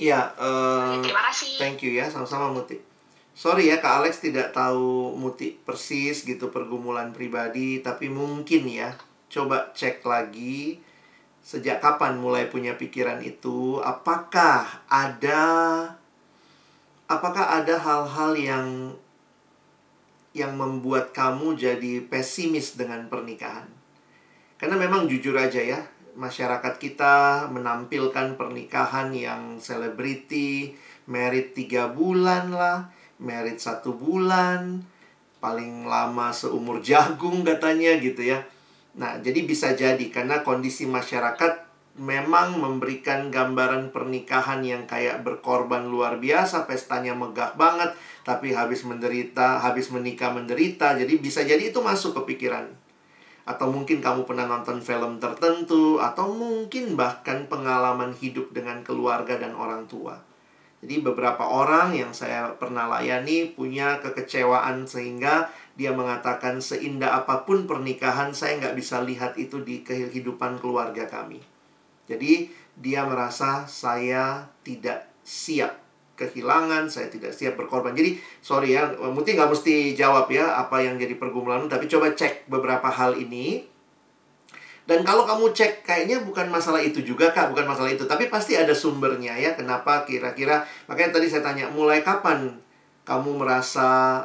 Iya, eh, Terima kasih. Thank you ya, sama-sama Muti. Sorry ya, Kak Alex tidak tahu Muti persis gitu pergumulan pribadi, tapi mungkin ya, coba cek lagi sejak kapan mulai punya pikiran itu, apakah ada apakah ada hal-hal yang yang membuat kamu jadi pesimis dengan pernikahan? Karena memang jujur aja ya, masyarakat kita menampilkan pernikahan yang selebriti, merit tiga bulan lah, merit satu bulan, paling lama seumur jagung katanya gitu ya. Nah, jadi bisa jadi karena kondisi masyarakat memang memberikan gambaran pernikahan yang kayak berkorban luar biasa, pestanya megah banget, tapi habis menderita, habis menikah menderita. Jadi bisa jadi itu masuk ke pikiran. Atau mungkin kamu pernah nonton film tertentu, atau mungkin bahkan pengalaman hidup dengan keluarga dan orang tua. Jadi beberapa orang yang saya pernah layani punya kekecewaan sehingga dia mengatakan seindah apa pun pernikahan saya nggak bisa lihat itu di kehidupan keluarga kami. Jadi dia merasa saya tidak siap kehilangan, saya tidak siap berkorban. Jadi sorry ya, mungkin nggak mesti jawab ya apa yang jadi pergumulan, tapi coba cek beberapa hal ini dan kalau kamu cek kayaknya bukan masalah itu juga Kak, bukan masalah itu, tapi pasti ada sumbernya ya. Kenapa kira-kira makanya tadi saya tanya mulai kapan kamu merasa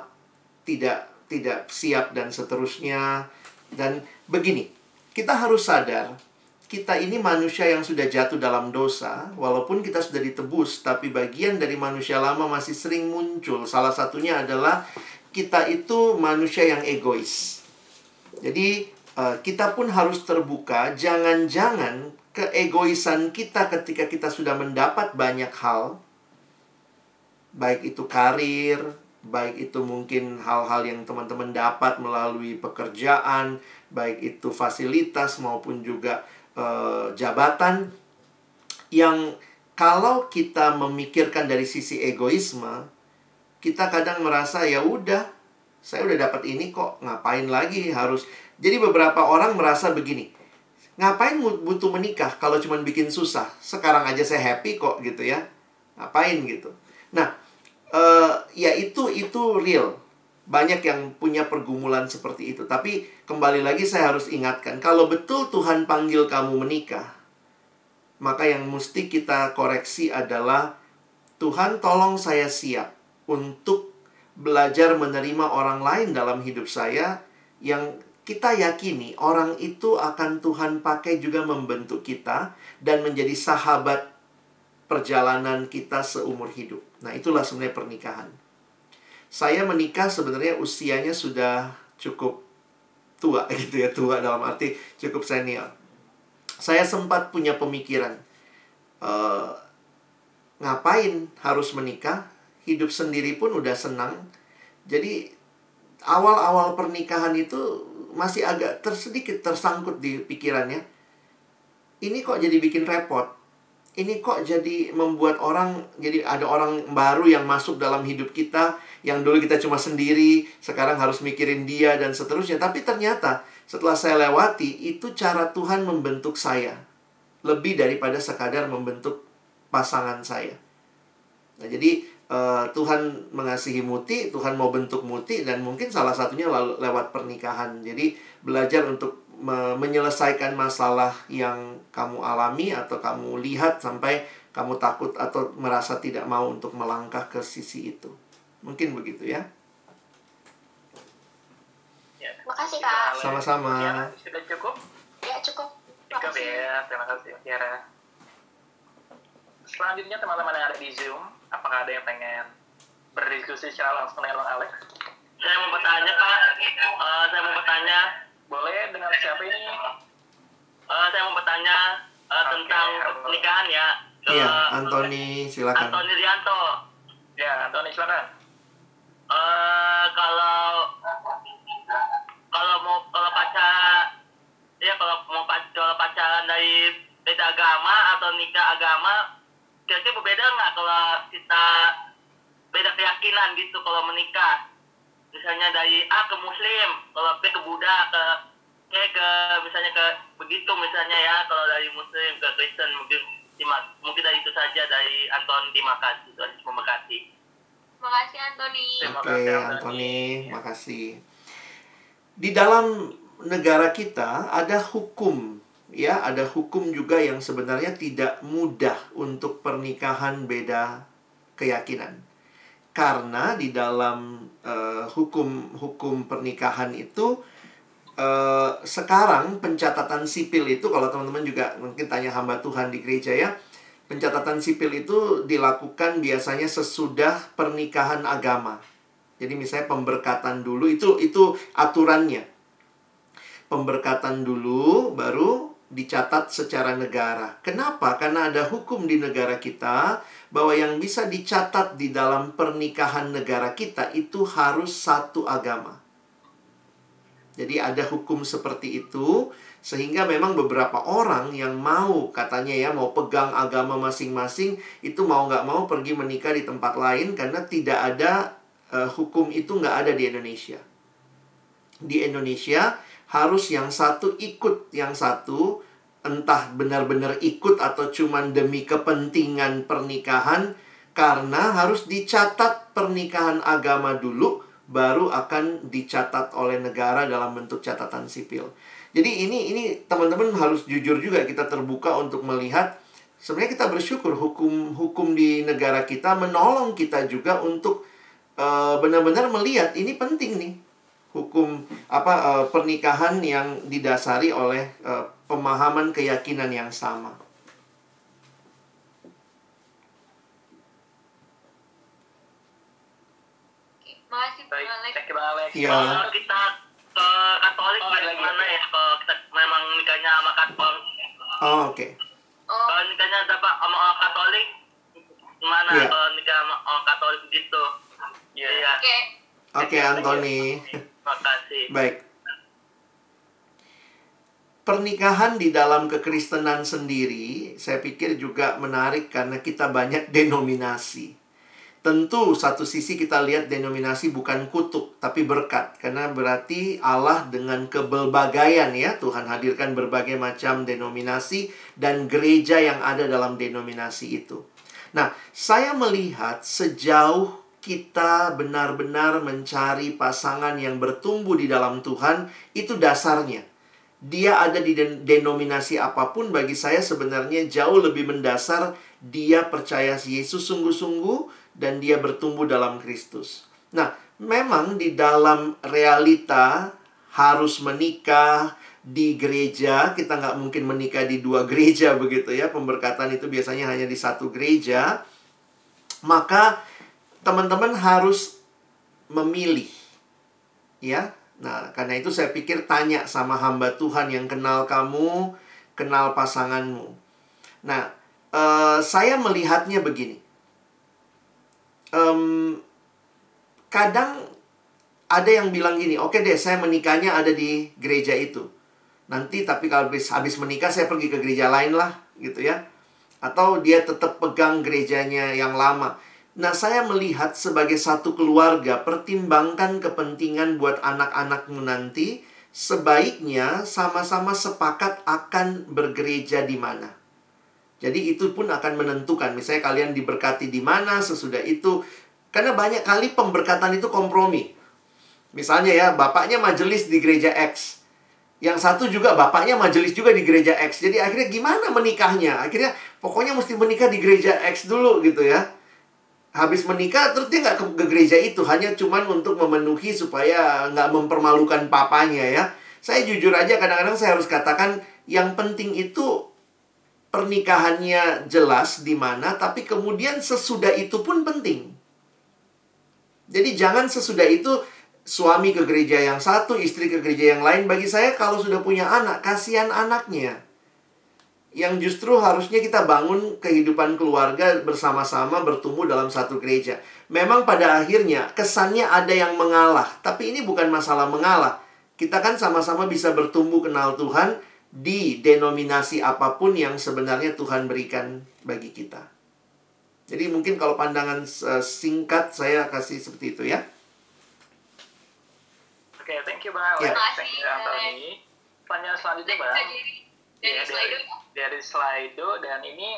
tidak tidak siap dan seterusnya. Dan begini, kita harus sadar kita ini manusia yang sudah jatuh dalam dosa, walaupun kita sudah ditebus, tapi bagian dari manusia lama masih sering muncul. Salah satunya adalah kita itu manusia yang egois. Jadi uh, kita pun harus terbuka. Jangan-jangan keegoisan kita ketika kita sudah mendapat banyak hal, baik itu karir, baik itu mungkin hal-hal yang teman-teman dapat melalui pekerjaan, baik itu fasilitas maupun juga uh, jabatan, yang kalau kita memikirkan dari sisi egoisme, kita kadang merasa ya udah, saya udah dapat ini kok, ngapain lagi harus jadi beberapa orang merasa begini, ngapain butuh menikah kalau cuma bikin susah? Sekarang aja saya happy kok gitu ya. Ngapain gitu. Nah, uh, ya itu itu real. Banyak yang punya pergumulan seperti itu. Tapi kembali lagi saya harus ingatkan, kalau betul Tuhan panggil kamu menikah, maka yang mesti kita koreksi adalah Tuhan tolong saya siap untuk belajar menerima orang lain dalam hidup saya yang kita yakini orang itu akan Tuhan pakai juga membentuk kita dan menjadi sahabat perjalanan kita seumur hidup. Nah, itulah sebenarnya pernikahan. Saya menikah sebenarnya usianya sudah cukup tua gitu ya, tua dalam arti cukup senior. Saya sempat punya pemikiran uh, ngapain harus menikah? Hidup sendiri pun udah senang. Jadi awal-awal pernikahan itu masih agak tersedikit tersangkut di pikirannya. Ini kok jadi bikin repot. Ini kok jadi membuat orang jadi ada orang baru yang masuk dalam hidup kita yang dulu kita cuma sendiri, sekarang harus mikirin dia dan seterusnya. Tapi ternyata setelah saya lewati itu cara Tuhan membentuk saya lebih daripada sekadar membentuk pasangan saya. Nah, jadi uh, Tuhan mengasihi Muti, Tuhan mau bentuk Muti dan mungkin salah satunya lewat pernikahan. Jadi belajar untuk me menyelesaikan masalah yang kamu alami atau kamu lihat sampai kamu takut atau merasa tidak mau untuk melangkah ke sisi itu. Mungkin begitu ya. ya. Makasih Kak. Sama-sama. Ya, sudah cukup? Ya cukup. Cukup ya, terima kasih Tiara. Selanjutnya teman-teman yang ada di Zoom, apakah ada yang pengen berdiskusi secara langsung dengan Bang Alex? Saya mau bertanya Pak, uh, saya mau bertanya. Boleh dengan siapa ini? Uh, saya mau bertanya uh, Oke, tentang halo. pernikahan ya. Iya, Anthony silakan. Antoni Rianto. Ya, Tony silakan. Eh, kalau kalau mau kalau pacar ya kalau mau kalau pacaran dari beda agama atau nikah agama kira-kira berbeda nggak kalau kita beda keyakinan gitu kalau menikah? Misalnya dari A ke Muslim kalau B ke Buddha ke C ke misalnya ke begitu misalnya ya kalau dari Muslim ke Kristen mungkin mungkin dari itu saja dari Anton kasih Tuhan Yesus memberkati Makasih Anthony. Oke, kasih, Anthony, makasih. Di dalam negara kita ada hukum, ya, ada hukum juga yang sebenarnya tidak mudah untuk pernikahan beda keyakinan. karena di dalam eh, hukum hukum pernikahan itu eh, sekarang pencatatan sipil itu kalau teman-teman juga mungkin tanya hamba Tuhan di gereja ya pencatatan sipil itu dilakukan biasanya sesudah pernikahan agama jadi misalnya pemberkatan dulu itu itu aturannya pemberkatan dulu baru dicatat secara negara. Kenapa? Karena ada hukum di negara kita bahwa yang bisa dicatat di dalam pernikahan negara kita itu harus satu agama. Jadi ada hukum seperti itu sehingga memang beberapa orang yang mau katanya ya mau pegang agama masing-masing itu mau nggak mau pergi menikah di tempat lain karena tidak ada uh, hukum itu nggak ada di Indonesia. Di Indonesia harus yang satu ikut yang satu entah benar-benar ikut atau cuman demi kepentingan pernikahan karena harus dicatat pernikahan agama dulu baru akan dicatat oleh negara dalam bentuk catatan sipil. Jadi ini ini teman-teman harus jujur juga kita terbuka untuk melihat sebenarnya kita bersyukur hukum hukum di negara kita menolong kita juga untuk uh, benar-benar melihat ini penting nih hukum apa uh, pernikahan yang didasari oleh uh, pemahaman keyakinan yang sama. Baik, Alex. thank you Alex. Iya. Kalau kita ke Katolik Oh, lagi. Oh, oke. Oh, kalau nikahnya dapat sama orang Katolik, gimana Iya. kalau nikah sama orang Katolik gitu? Iya. Iya. oke. Oke, Anthony. Makasih. Baik. Pernikahan di dalam kekristenan sendiri, saya pikir juga menarik karena kita banyak denominasi. Tentu satu sisi kita lihat denominasi bukan kutuk, tapi berkat. Karena berarti Allah dengan kebelbagaian ya, Tuhan hadirkan berbagai macam denominasi dan gereja yang ada dalam denominasi itu. Nah, saya melihat sejauh kita benar-benar mencari pasangan yang bertumbuh di dalam Tuhan, itu dasarnya. Dia ada di den- denominasi apa pun bagi saya sebenarnya jauh lebih mendasar dia percaya Yesus sungguh-sungguh dan dia bertumbuh dalam Kristus. Nah, memang di dalam realita harus menikah di gereja, kita nggak mungkin menikah di dua gereja begitu ya. Pemberkatan itu biasanya hanya di satu gereja. Maka teman-teman harus memilih. Ya. Nah, karena itu saya pikir tanya sama hamba Tuhan yang kenal kamu, kenal pasanganmu. Nah, eh, saya melihatnya begini. Em, kadang ada yang bilang gini, oke deh saya menikahnya ada di gereja itu. Nanti tapi kalau habis, habis menikah saya pergi ke gereja lain lah gitu ya. Atau dia tetap pegang gerejanya yang lama. Nah saya melihat sebagai satu keluarga pertimbangkan kepentingan buat anak-anakmu nanti. Sebaiknya sama-sama sepakat akan bergereja di mana. Jadi itu pun akan menentukan. Misalnya kalian diberkati di mana sesudah itu. Karena banyak kali pemberkatan itu kompromi. Misalnya ya, bapaknya majelis di gereja X. Yang satu juga bapaknya majelis juga di gereja X. Jadi akhirnya gimana menikahnya? Akhirnya pokoknya mesti menikah di gereja X dulu gitu ya. Habis menikah terus dia nggak ke, gereja itu. Hanya cuman untuk memenuhi supaya nggak mempermalukan papanya ya. Saya jujur aja kadang-kadang saya harus katakan yang penting itu pernikahannya jelas di mana, tapi kemudian sesudah itu pun penting. Jadi jangan sesudah itu suami ke gereja yang satu, istri ke gereja yang lain. Bagi saya kalau sudah punya anak, kasihan anaknya. Yang justru harusnya kita bangun kehidupan keluarga bersama-sama bertumbuh dalam satu gereja. Memang pada akhirnya kesannya ada yang mengalah, tapi ini bukan masalah mengalah. Kita kan sama-sama bisa bertumbuh kenal Tuhan di denominasi apa pun yang sebenarnya Tuhan berikan bagi kita. Jadi mungkin kalau pandangan uh, singkat saya kasih seperti itu ya. Oke, thank you Bang Alex. Ya. Thank you Anthony. Pertanyaan selanjutnya Bang. Dari, dari Iya, Slido. dari Slido dan ini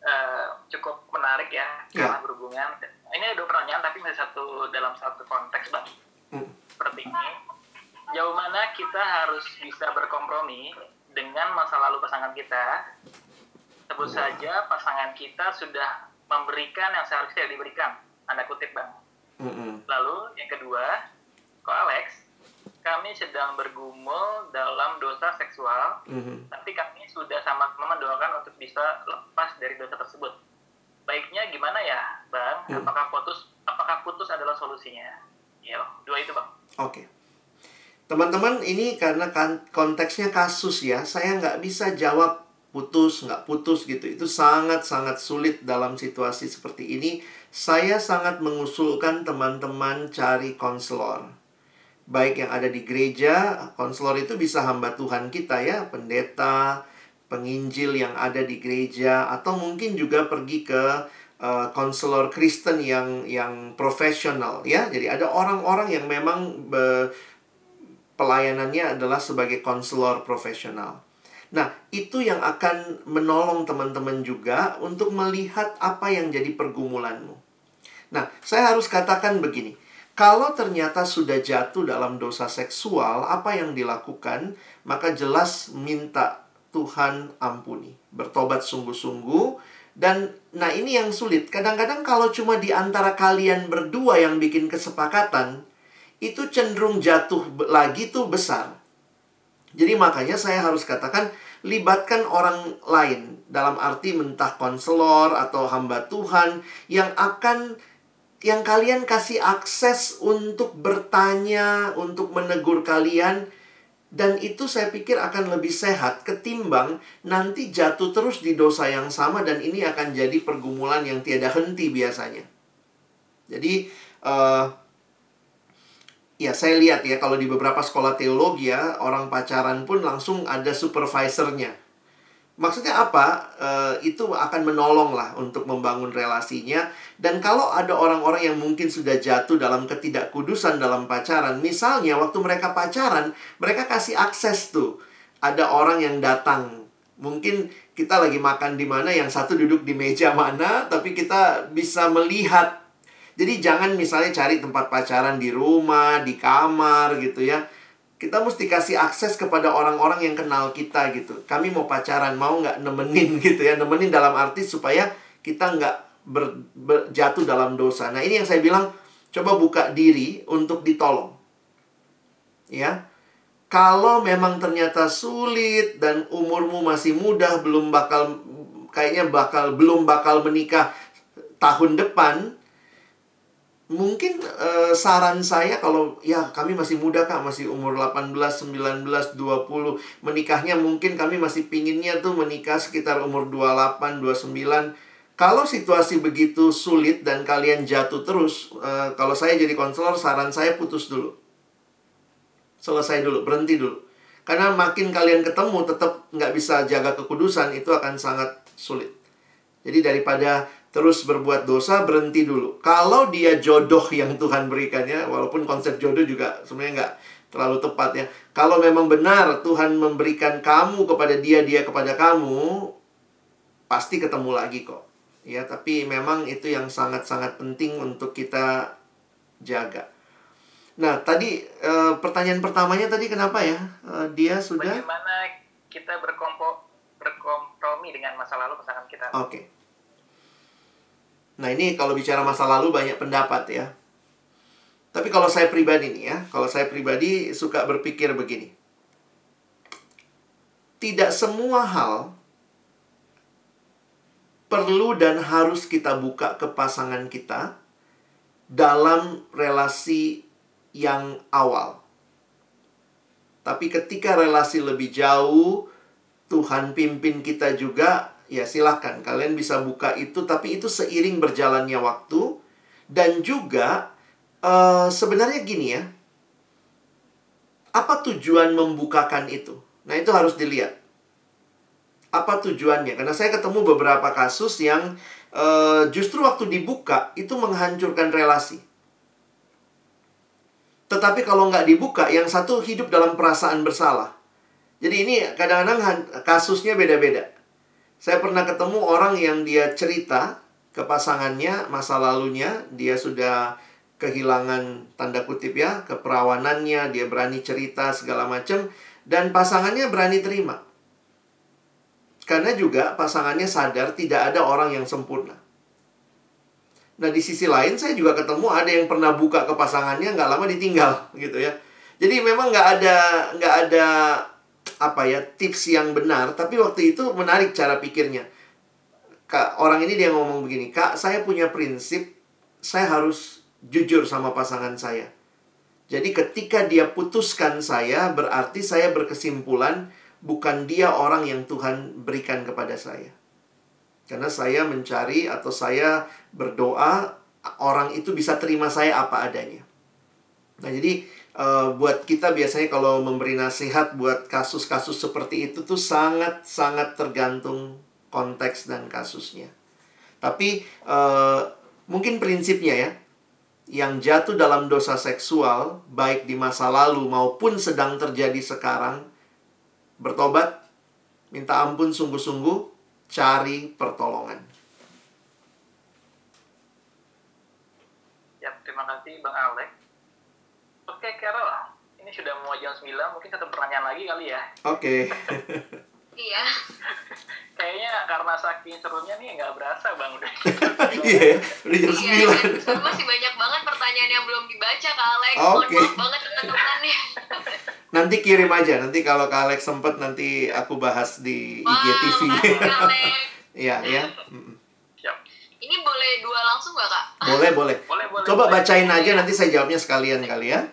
eh, cukup menarik ya Ya. karena berhubungan. Ini ada dua pertanyaan tapi masih satu dalam satu konteks bang. Hmm. Seperti ini. Jauh mana kita harus bisa berkompromi dengan masa lalu pasangan kita? Sebut saja pasangan kita sudah memberikan yang seharusnya diberikan. tanda kutip bang. Lalu yang kedua, kok Alex, kami sedang bergumul dalam dosa seksual, Mhm. tapi kami sudah sama-sama mendoakan untuk bisa lepas dari dosa tersebut. Baiknya gimana ya, bang? Hmm. Apakah putus? Apakah putus adalah solusinya? Ya, dua itu bang. Oke. Teman-teman, ini karena kan konteksnya kasus ya, saya nggak bisa jawab putus, nggak putus gitu. Itu sangat-sangat sulit dalam situasi seperti ini. Saya sangat mengusulkan teman-teman cari konselor. Baik yang ada di gereja, konselor itu bisa hamba Tuhan kita ya, pendeta, penginjil yang ada di gereja, atau mungkin juga pergi ke eh, konselor Kristen yang yang profesional ya. Jadi ada orang-orang yang memang be- pelayanannya adalah sebagai konselor profesional. Nah, itu yang akan menolong teman-teman juga untuk melihat apa yang jadi pergumulanmu. Nah, saya harus katakan begini. Kalau ternyata sudah jatuh dalam dosa seksual, apa yang dilakukan? Maka jelas minta Tuhan ampuni. Bertobat sungguh-sungguh. Dan nah ini yang sulit. Kadang-kadang kalau cuma di antara kalian berdua yang bikin kesepakatan, itu cenderung jatuh lagi tuh besar. Jadi makanya saya harus katakan libatkan orang lain dalam arti mentah konselor atau hamba Tuhan yang akan yang kalian kasih akses untuk bertanya, untuk menegur kalian dan itu saya pikir akan lebih sehat ketimbang nanti jatuh terus di dosa yang sama dan ini akan jadi pergumulan yang tiada henti biasanya. Jadi eh Ya, saya lihat ya kalau di beberapa sekolah teologi ya, orang pacaran pun langsung ada supervisornya. Maksudnya apa? Eh, itu akan menolong lah untuk membangun relasinya. Dan kalau ada orang-orang yang mungkin sudah jatuh dalam ketidakkudusan dalam pacaran, misalnya waktu mereka pacaran, mereka kasih akses tuh. Ada orang yang datang. Mungkin kita lagi makan di mana, yang satu duduk di meja mana, tapi kita bisa melihat jadi jangan misalnya cari tempat pacaran di rumah, di kamar gitu ya. Kita mesti kasih akses kepada orang-orang yang kenal kita gitu. Kami mau pacaran, mau nggak nemenin gitu ya. Nemenin dalam arti supaya kita nggak ber, ber- jatuh dalam dosa. Nah ini yang saya bilang, coba buka diri untuk ditolong. Ya, kalau memang ternyata sulit dan umurmu masih muda, belum bakal, kayaknya bakal, belum bakal menikah tahun depan, mungkin eh, saran saya kalau ya kami masih muda kak masih umur 18, 19, 20 menikahnya mungkin kami masih pinginnya tuh menikah sekitar umur 28, 29 kalau situasi begitu sulit dan kalian jatuh terus eh, kalau saya jadi konselor saran saya putus dulu. Selesai dulu berhenti dulu. Karena makin kalian ketemu tetap nggak bisa jaga kekudusan itu akan sangat sulit. Jadi daripada terus berbuat dosa berhenti dulu. Kalau dia jodoh yang Tuhan berikan ya, walaupun konsep jodoh juga sebenarnya nggak terlalu tepat ya. Kalau memang benar Tuhan memberikan kamu kepada dia, dia kepada kamu, pasti ketemu lagi kok. Ya, tapi memang itu yang sangat-sangat penting untuk kita jaga. Nah, tadi eh, pertanyaan pertamanya tadi kenapa ya? Eh, dia sudah Bagaimana kita berkompo, berkompromi dengan masa lalu pasangan kita? Oke. Nah, ini kalau bicara masa lalu banyak pendapat ya. Tapi kalau saya pribadi nih ya, kalau saya pribadi suka berpikir begini. Tidak semua hal perlu dan harus kita buka ke pasangan kita dalam relasi yang awal. Tapi ketika relasi lebih jauh, Tuhan pimpin kita juga, ya silahkan. Kalian bisa buka itu, tapi itu seiring berjalannya waktu. Dan juga, eh, sebenarnya gini ya. Apa tujuan membukakan itu? Nah, itu harus dilihat. Apa tujuannya? Karena saya ketemu beberapa kasus yang eh, justru waktu dibuka, itu menghancurkan relasi. Tetapi kalau nggak dibuka, yang satu hidup dalam perasaan bersalah. Jadi ini kadang-kadang kasusnya beda-beda. Saya pernah ketemu orang yang dia cerita ke pasangannya masa lalunya, dia sudah kehilangan tanda kutip ya, keperawanannya, dia berani cerita segala macam dan pasangannya berani terima. Karena juga pasangannya sadar tidak ada orang yang sempurna. Nah di sisi lain saya juga ketemu ada yang pernah buka ke pasangannya nggak lama ditinggal gitu ya. Jadi memang nggak ada nggak ada apa ya tips yang benar. Tapi waktu itu menarik cara pikirnya. Kak orang ini dia ngomong begini, kak saya punya prinsip saya harus jujur sama pasangan saya. Jadi ketika dia putuskan saya berarti saya berkesimpulan bukan dia orang yang Tuhan berikan kepada saya. Karena saya mencari atau saya berdoa orang itu bisa terima saya apa adanya. Nah, jadi uh, buat kita biasanya kalau memberi nasihat buat kasus-kasus seperti itu tuh sangat-sangat tergantung konteks dan kasusnya. Tapi uh, mungkin prinsipnya ya, yang jatuh dalam dosa seksual baik di masa lalu maupun sedang terjadi sekarang bertobat, minta ampun sungguh-sungguh, cari pertolongan. Ya, terima kasih Bang Alex. Oke, Carol, ini sudah mau jam 9, mungkin satu pertanyaan lagi kali ya. Oke. Iya. Kayaknya karena saking serunya nih nggak berasa Bang udah. Iya, udah jam Iya, 9. dan masih banyak banget pertanyaan yang belum dibaca Kak Alex. Oke. maaf banget teman-teman ya. Nanti kirim aja, nanti kalau Kak Alex sempet nanti aku bahas di Wah, IGTV. makasih Kak Alex. Iya, ya. Ini boleh dua langsung nggak Kak? Boleh, boleh. Boleh, boleh. Coba boleh. bacain aja nanti saya jawabnya sekalian kali ya.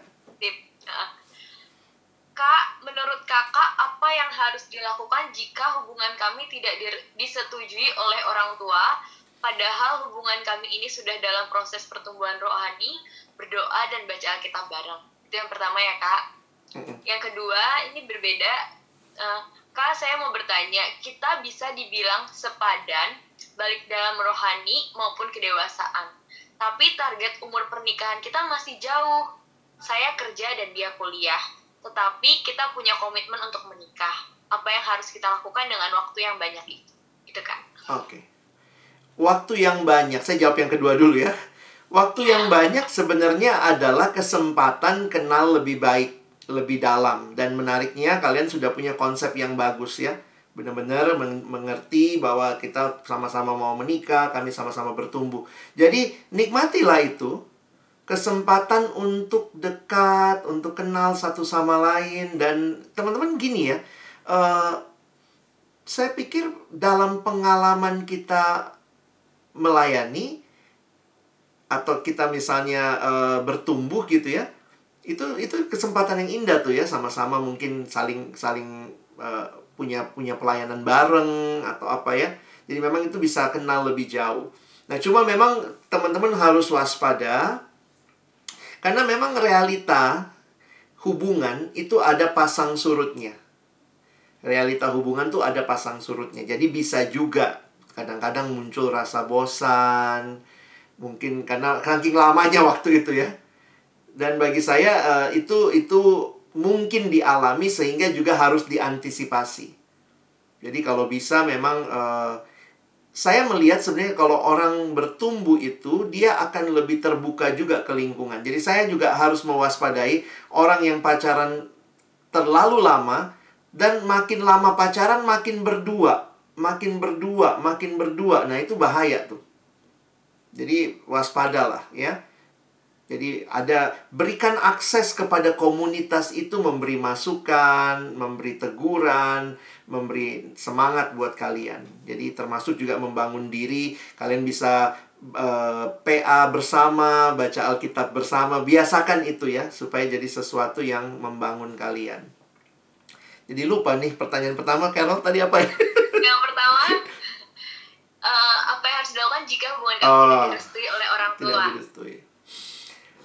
Kak, menurut kakak apa yang harus dilakukan jika hubungan kami tidak di- disetujui oleh orang tua, padahal hubungan kami ini sudah dalam proses pertumbuhan rohani, berdoa dan baca Alkitab bareng. Itu yang pertama ya kak. Yang kedua ini berbeda. Eh, kak, saya mau bertanya, kita bisa dibilang sepadan balik dalam rohani maupun kedewasaan. Tapi target umur pernikahan kita masih jauh. Saya kerja dan dia kuliah. Tetapi kita punya komitmen untuk menikah. Apa yang harus kita lakukan dengan waktu yang banyak itu? Itu kan. Oke. Waktu yang banyak, saya jawab yang kedua dulu ya. Waktu yang banyak sebenarnya adalah kesempatan kenal lebih baik, lebih dalam. Dan menariknya kalian sudah punya konsep yang bagus ya. Benar-benar men- mengerti bahwa kita sama-sama mau menikah, kami sama-sama bertumbuh. Jadi nikmatilah itu. Kesempatan untuk dekat, untuk kenal satu sama lain. Dan teman-teman gini ya. eh, saya pikir dalam pengalaman kita melayani atau kita misalnya eh, bertumbuh gitu ya itu itu kesempatan yang indah tuh ya sama-sama mungkin saling saling eh, punya punya pelayanan bareng atau apa ya jadi memang itu bisa kenal lebih jauh nah cuma memang teman-teman harus waspada karena memang realita hubungan itu ada pasang surutnya realita hubungan tuh ada pasang surutnya. Jadi bisa juga kadang-kadang muncul rasa bosan, mungkin karena saking lamanya waktu itu ya. Dan bagi saya eh, itu itu mungkin dialami sehingga juga harus diantisipasi. Jadi kalau bisa memang eh, saya melihat sebenarnya kalau orang bertumbuh itu dia akan lebih terbuka juga ke lingkungan. Jadi saya juga harus mewaspadai orang yang pacaran terlalu lama dan makin lama pacaran makin berdua, makin berdua, makin berdua. Nah, itu bahaya tuh. Jadi waspadalah ya. Jadi ada berikan akses kepada komunitas itu memberi masukan, memberi teguran, memberi semangat buat kalian. Jadi termasuk juga membangun diri, kalian bisa eh, PA bersama, baca Alkitab bersama, biasakan itu ya supaya jadi sesuatu yang membangun kalian. Jadi lupa nih pertanyaan pertama Carol tadi apa ya? Yang pertama, eh, apa yang harus dilakukan jika hubungan kami Oh. tidak direstui oleh orang Tidak tua? direstui.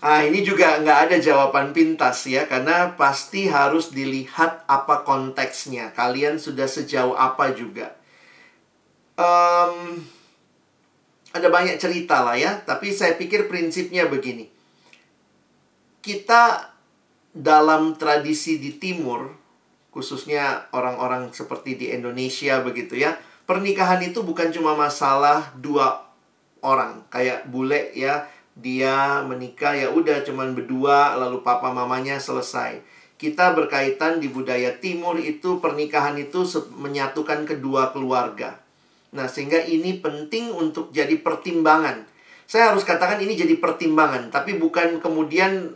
Ah, ini juga nggak ada jawaban pintas ya, karena pasti harus dilihat apa konteksnya. Kalian sudah sejauh apa juga. Em, ada banyak cerita lah ya, tapi saya pikir prinsipnya begini. Kita dalam tradisi di timur, khususnya orang-orang seperti di Indonesia begitu ya, pernikahan itu bukan cuma masalah dua orang kayak bule ya dia menikah ya udah cuman berdua lalu papa mamanya selesai. Kita berkaitan di budaya timur itu pernikahan itu menyatukan kedua keluarga. Nah sehingga ini penting untuk jadi pertimbangan. Saya harus katakan ini jadi pertimbangan, tapi bukan kemudian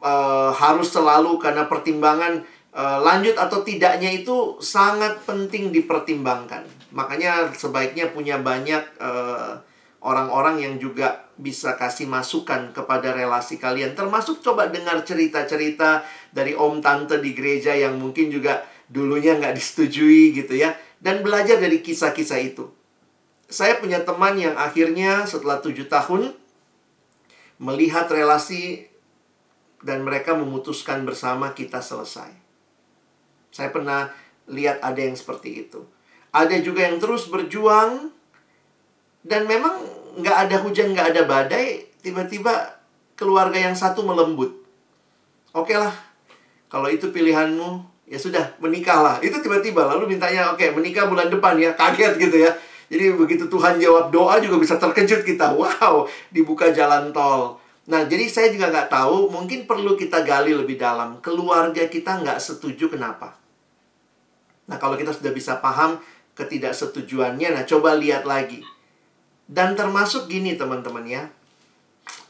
uh, harus selalu karena pertimbangan uh, lanjut atau tidaknya itu sangat penting dipertimbangkan. Makanya sebaiknya punya banyak uh, orang-orang yang juga bisa kasih masukan kepada relasi kalian. Termasuk coba dengar cerita-cerita dari om tante di gereja yang mungkin juga dulunya nggak disetujui gitu ya. Dan belajar dari kisah-kisah itu. Saya punya teman yang akhirnya setelah tujuh tahun melihat relasi dan mereka memutuskan bersama kita selesai. Saya pernah lihat ada yang seperti itu. Ada juga yang terus berjuang dan memang nggak ada hujan, nggak ada badai, tiba-tiba keluarga yang satu melembut. Oke lah, kalau itu pilihanmu, ya sudah menikahlah. Itu tiba-tiba lalu mintanya, oke menikah bulan depan ya, kaget gitu ya. Jadi begitu Tuhan jawab doa juga bisa terkejut kita. Wow, dibuka jalan tol. Nah, jadi saya juga nggak tahu, mungkin perlu kita gali lebih dalam. Keluarga kita nggak setuju kenapa? Nah, kalau kita sudah bisa paham ketidaksetujuannya, nah coba lihat lagi. Dan termasuk gini teman-teman ya.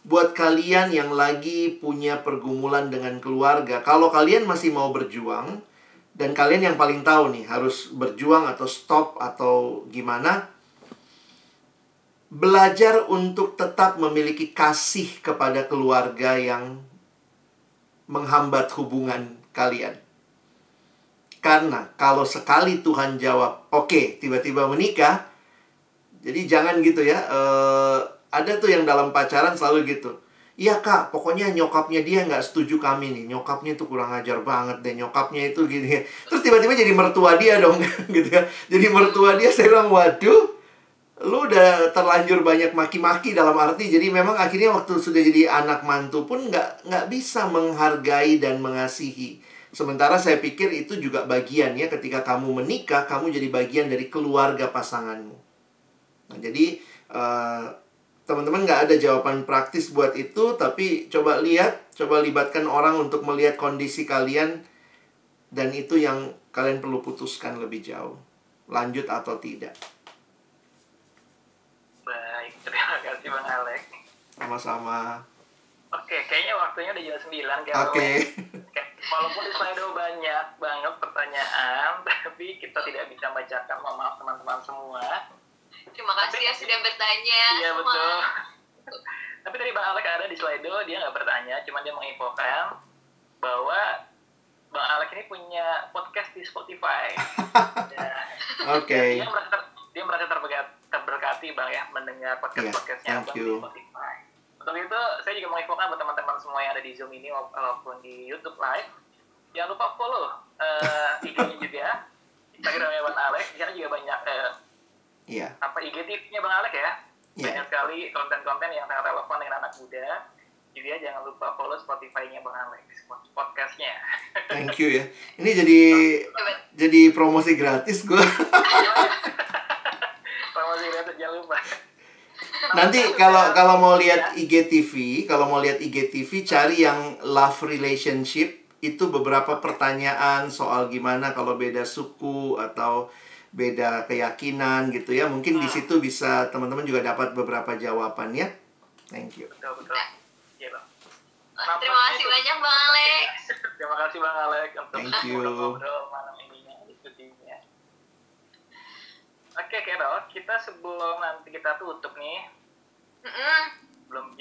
Buat kalian yang lagi punya pergumulan dengan keluarga, kalau kalian masih mau berjuang, dan kalian yang paling tahu nih, harus berjuang atau stop atau gimana, belajar untuk tetap memiliki kasih kepada keluarga yang menghambat hubungan kalian. Karena kalau sekali Tuhan jawab, oke, okay, tiba-tiba menikah, jadi jangan gitu ya. Uh, ada tuh yang dalam pacaran selalu gitu. Iya kak, pokoknya nyokapnya dia nggak setuju kami nih. Nyokapnya itu kurang ajar banget deh. Nyokapnya itu gini. Terus tiba-tiba jadi mertua dia dong, gitu ya. Jadi mertua dia saya bilang, waduh, lu udah terlanjur banyak maki-maki dalam arti jadi memang akhirnya waktu sudah jadi anak mantu pun nggak nggak bisa menghargai dan mengasihi sementara saya pikir itu juga bagian ya ketika kamu menikah kamu jadi bagian dari keluarga pasanganmu nah jadi uh, teman-teman nggak ada jawaban praktis buat itu tapi coba lihat coba libatkan orang untuk melihat kondisi kalian dan itu yang kalian perlu putuskan lebih jauh lanjut atau tidak Baik, terima kasih Bang Alex. Sama-sama. Oke, kayaknya waktunya udah jam 9 kan. Oke. Okay. Walaupun di slide banyak banget pertanyaan, tapi kita tidak bisa bacakan. Mohon maaf teman-teman semua. Terima kasih tapi, ya sudah bertanya. Iya betul. tapi dari Bang Alex ada di slide dia nggak bertanya, cuma dia menginfokan bahwa Bang Alex ini punya podcast di Spotify. ya. Oke. Okay. Dia merasa dia merasa terberkati, terberkati bang ya mendengar podcast podcastnya yeah, bang di Spotify. Untuk itu saya juga menginfokan buat teman-teman semua yang ada di Zoom ini maupun di YouTube Live, jangan lupa follow uh, IG-nya juga, Instagramnya Bang Alex. Di sana juga banyak uh, yeah. apa IGTV-nya Bang Alex ya. Yeah. Banyak sekali konten-konten yang sangat relevan dengan anak muda. Juga jangan lupa follow Spotify-nya Bang Alex, podcastnya. Thank you ya. Ini jadi jadi promosi gratis gue. jangan lupa. Nanti kalau kalau mau lihat IGTV, kalau mau lihat IGTV cari yang love relationship itu beberapa pertanyaan soal gimana kalau beda suku atau beda keyakinan gitu ya. Mungkin di hmm. situ bisa teman-teman juga dapat beberapa jawaban ya. Thank you. Betul betul. Iya, Bang. Terima kasih banyak Bang Alex. Terima kasih Bang Alex untuk Thank you. malam ini. Oke, Kero, kita sebelum nanti kita tutup nih, mm -mm. belum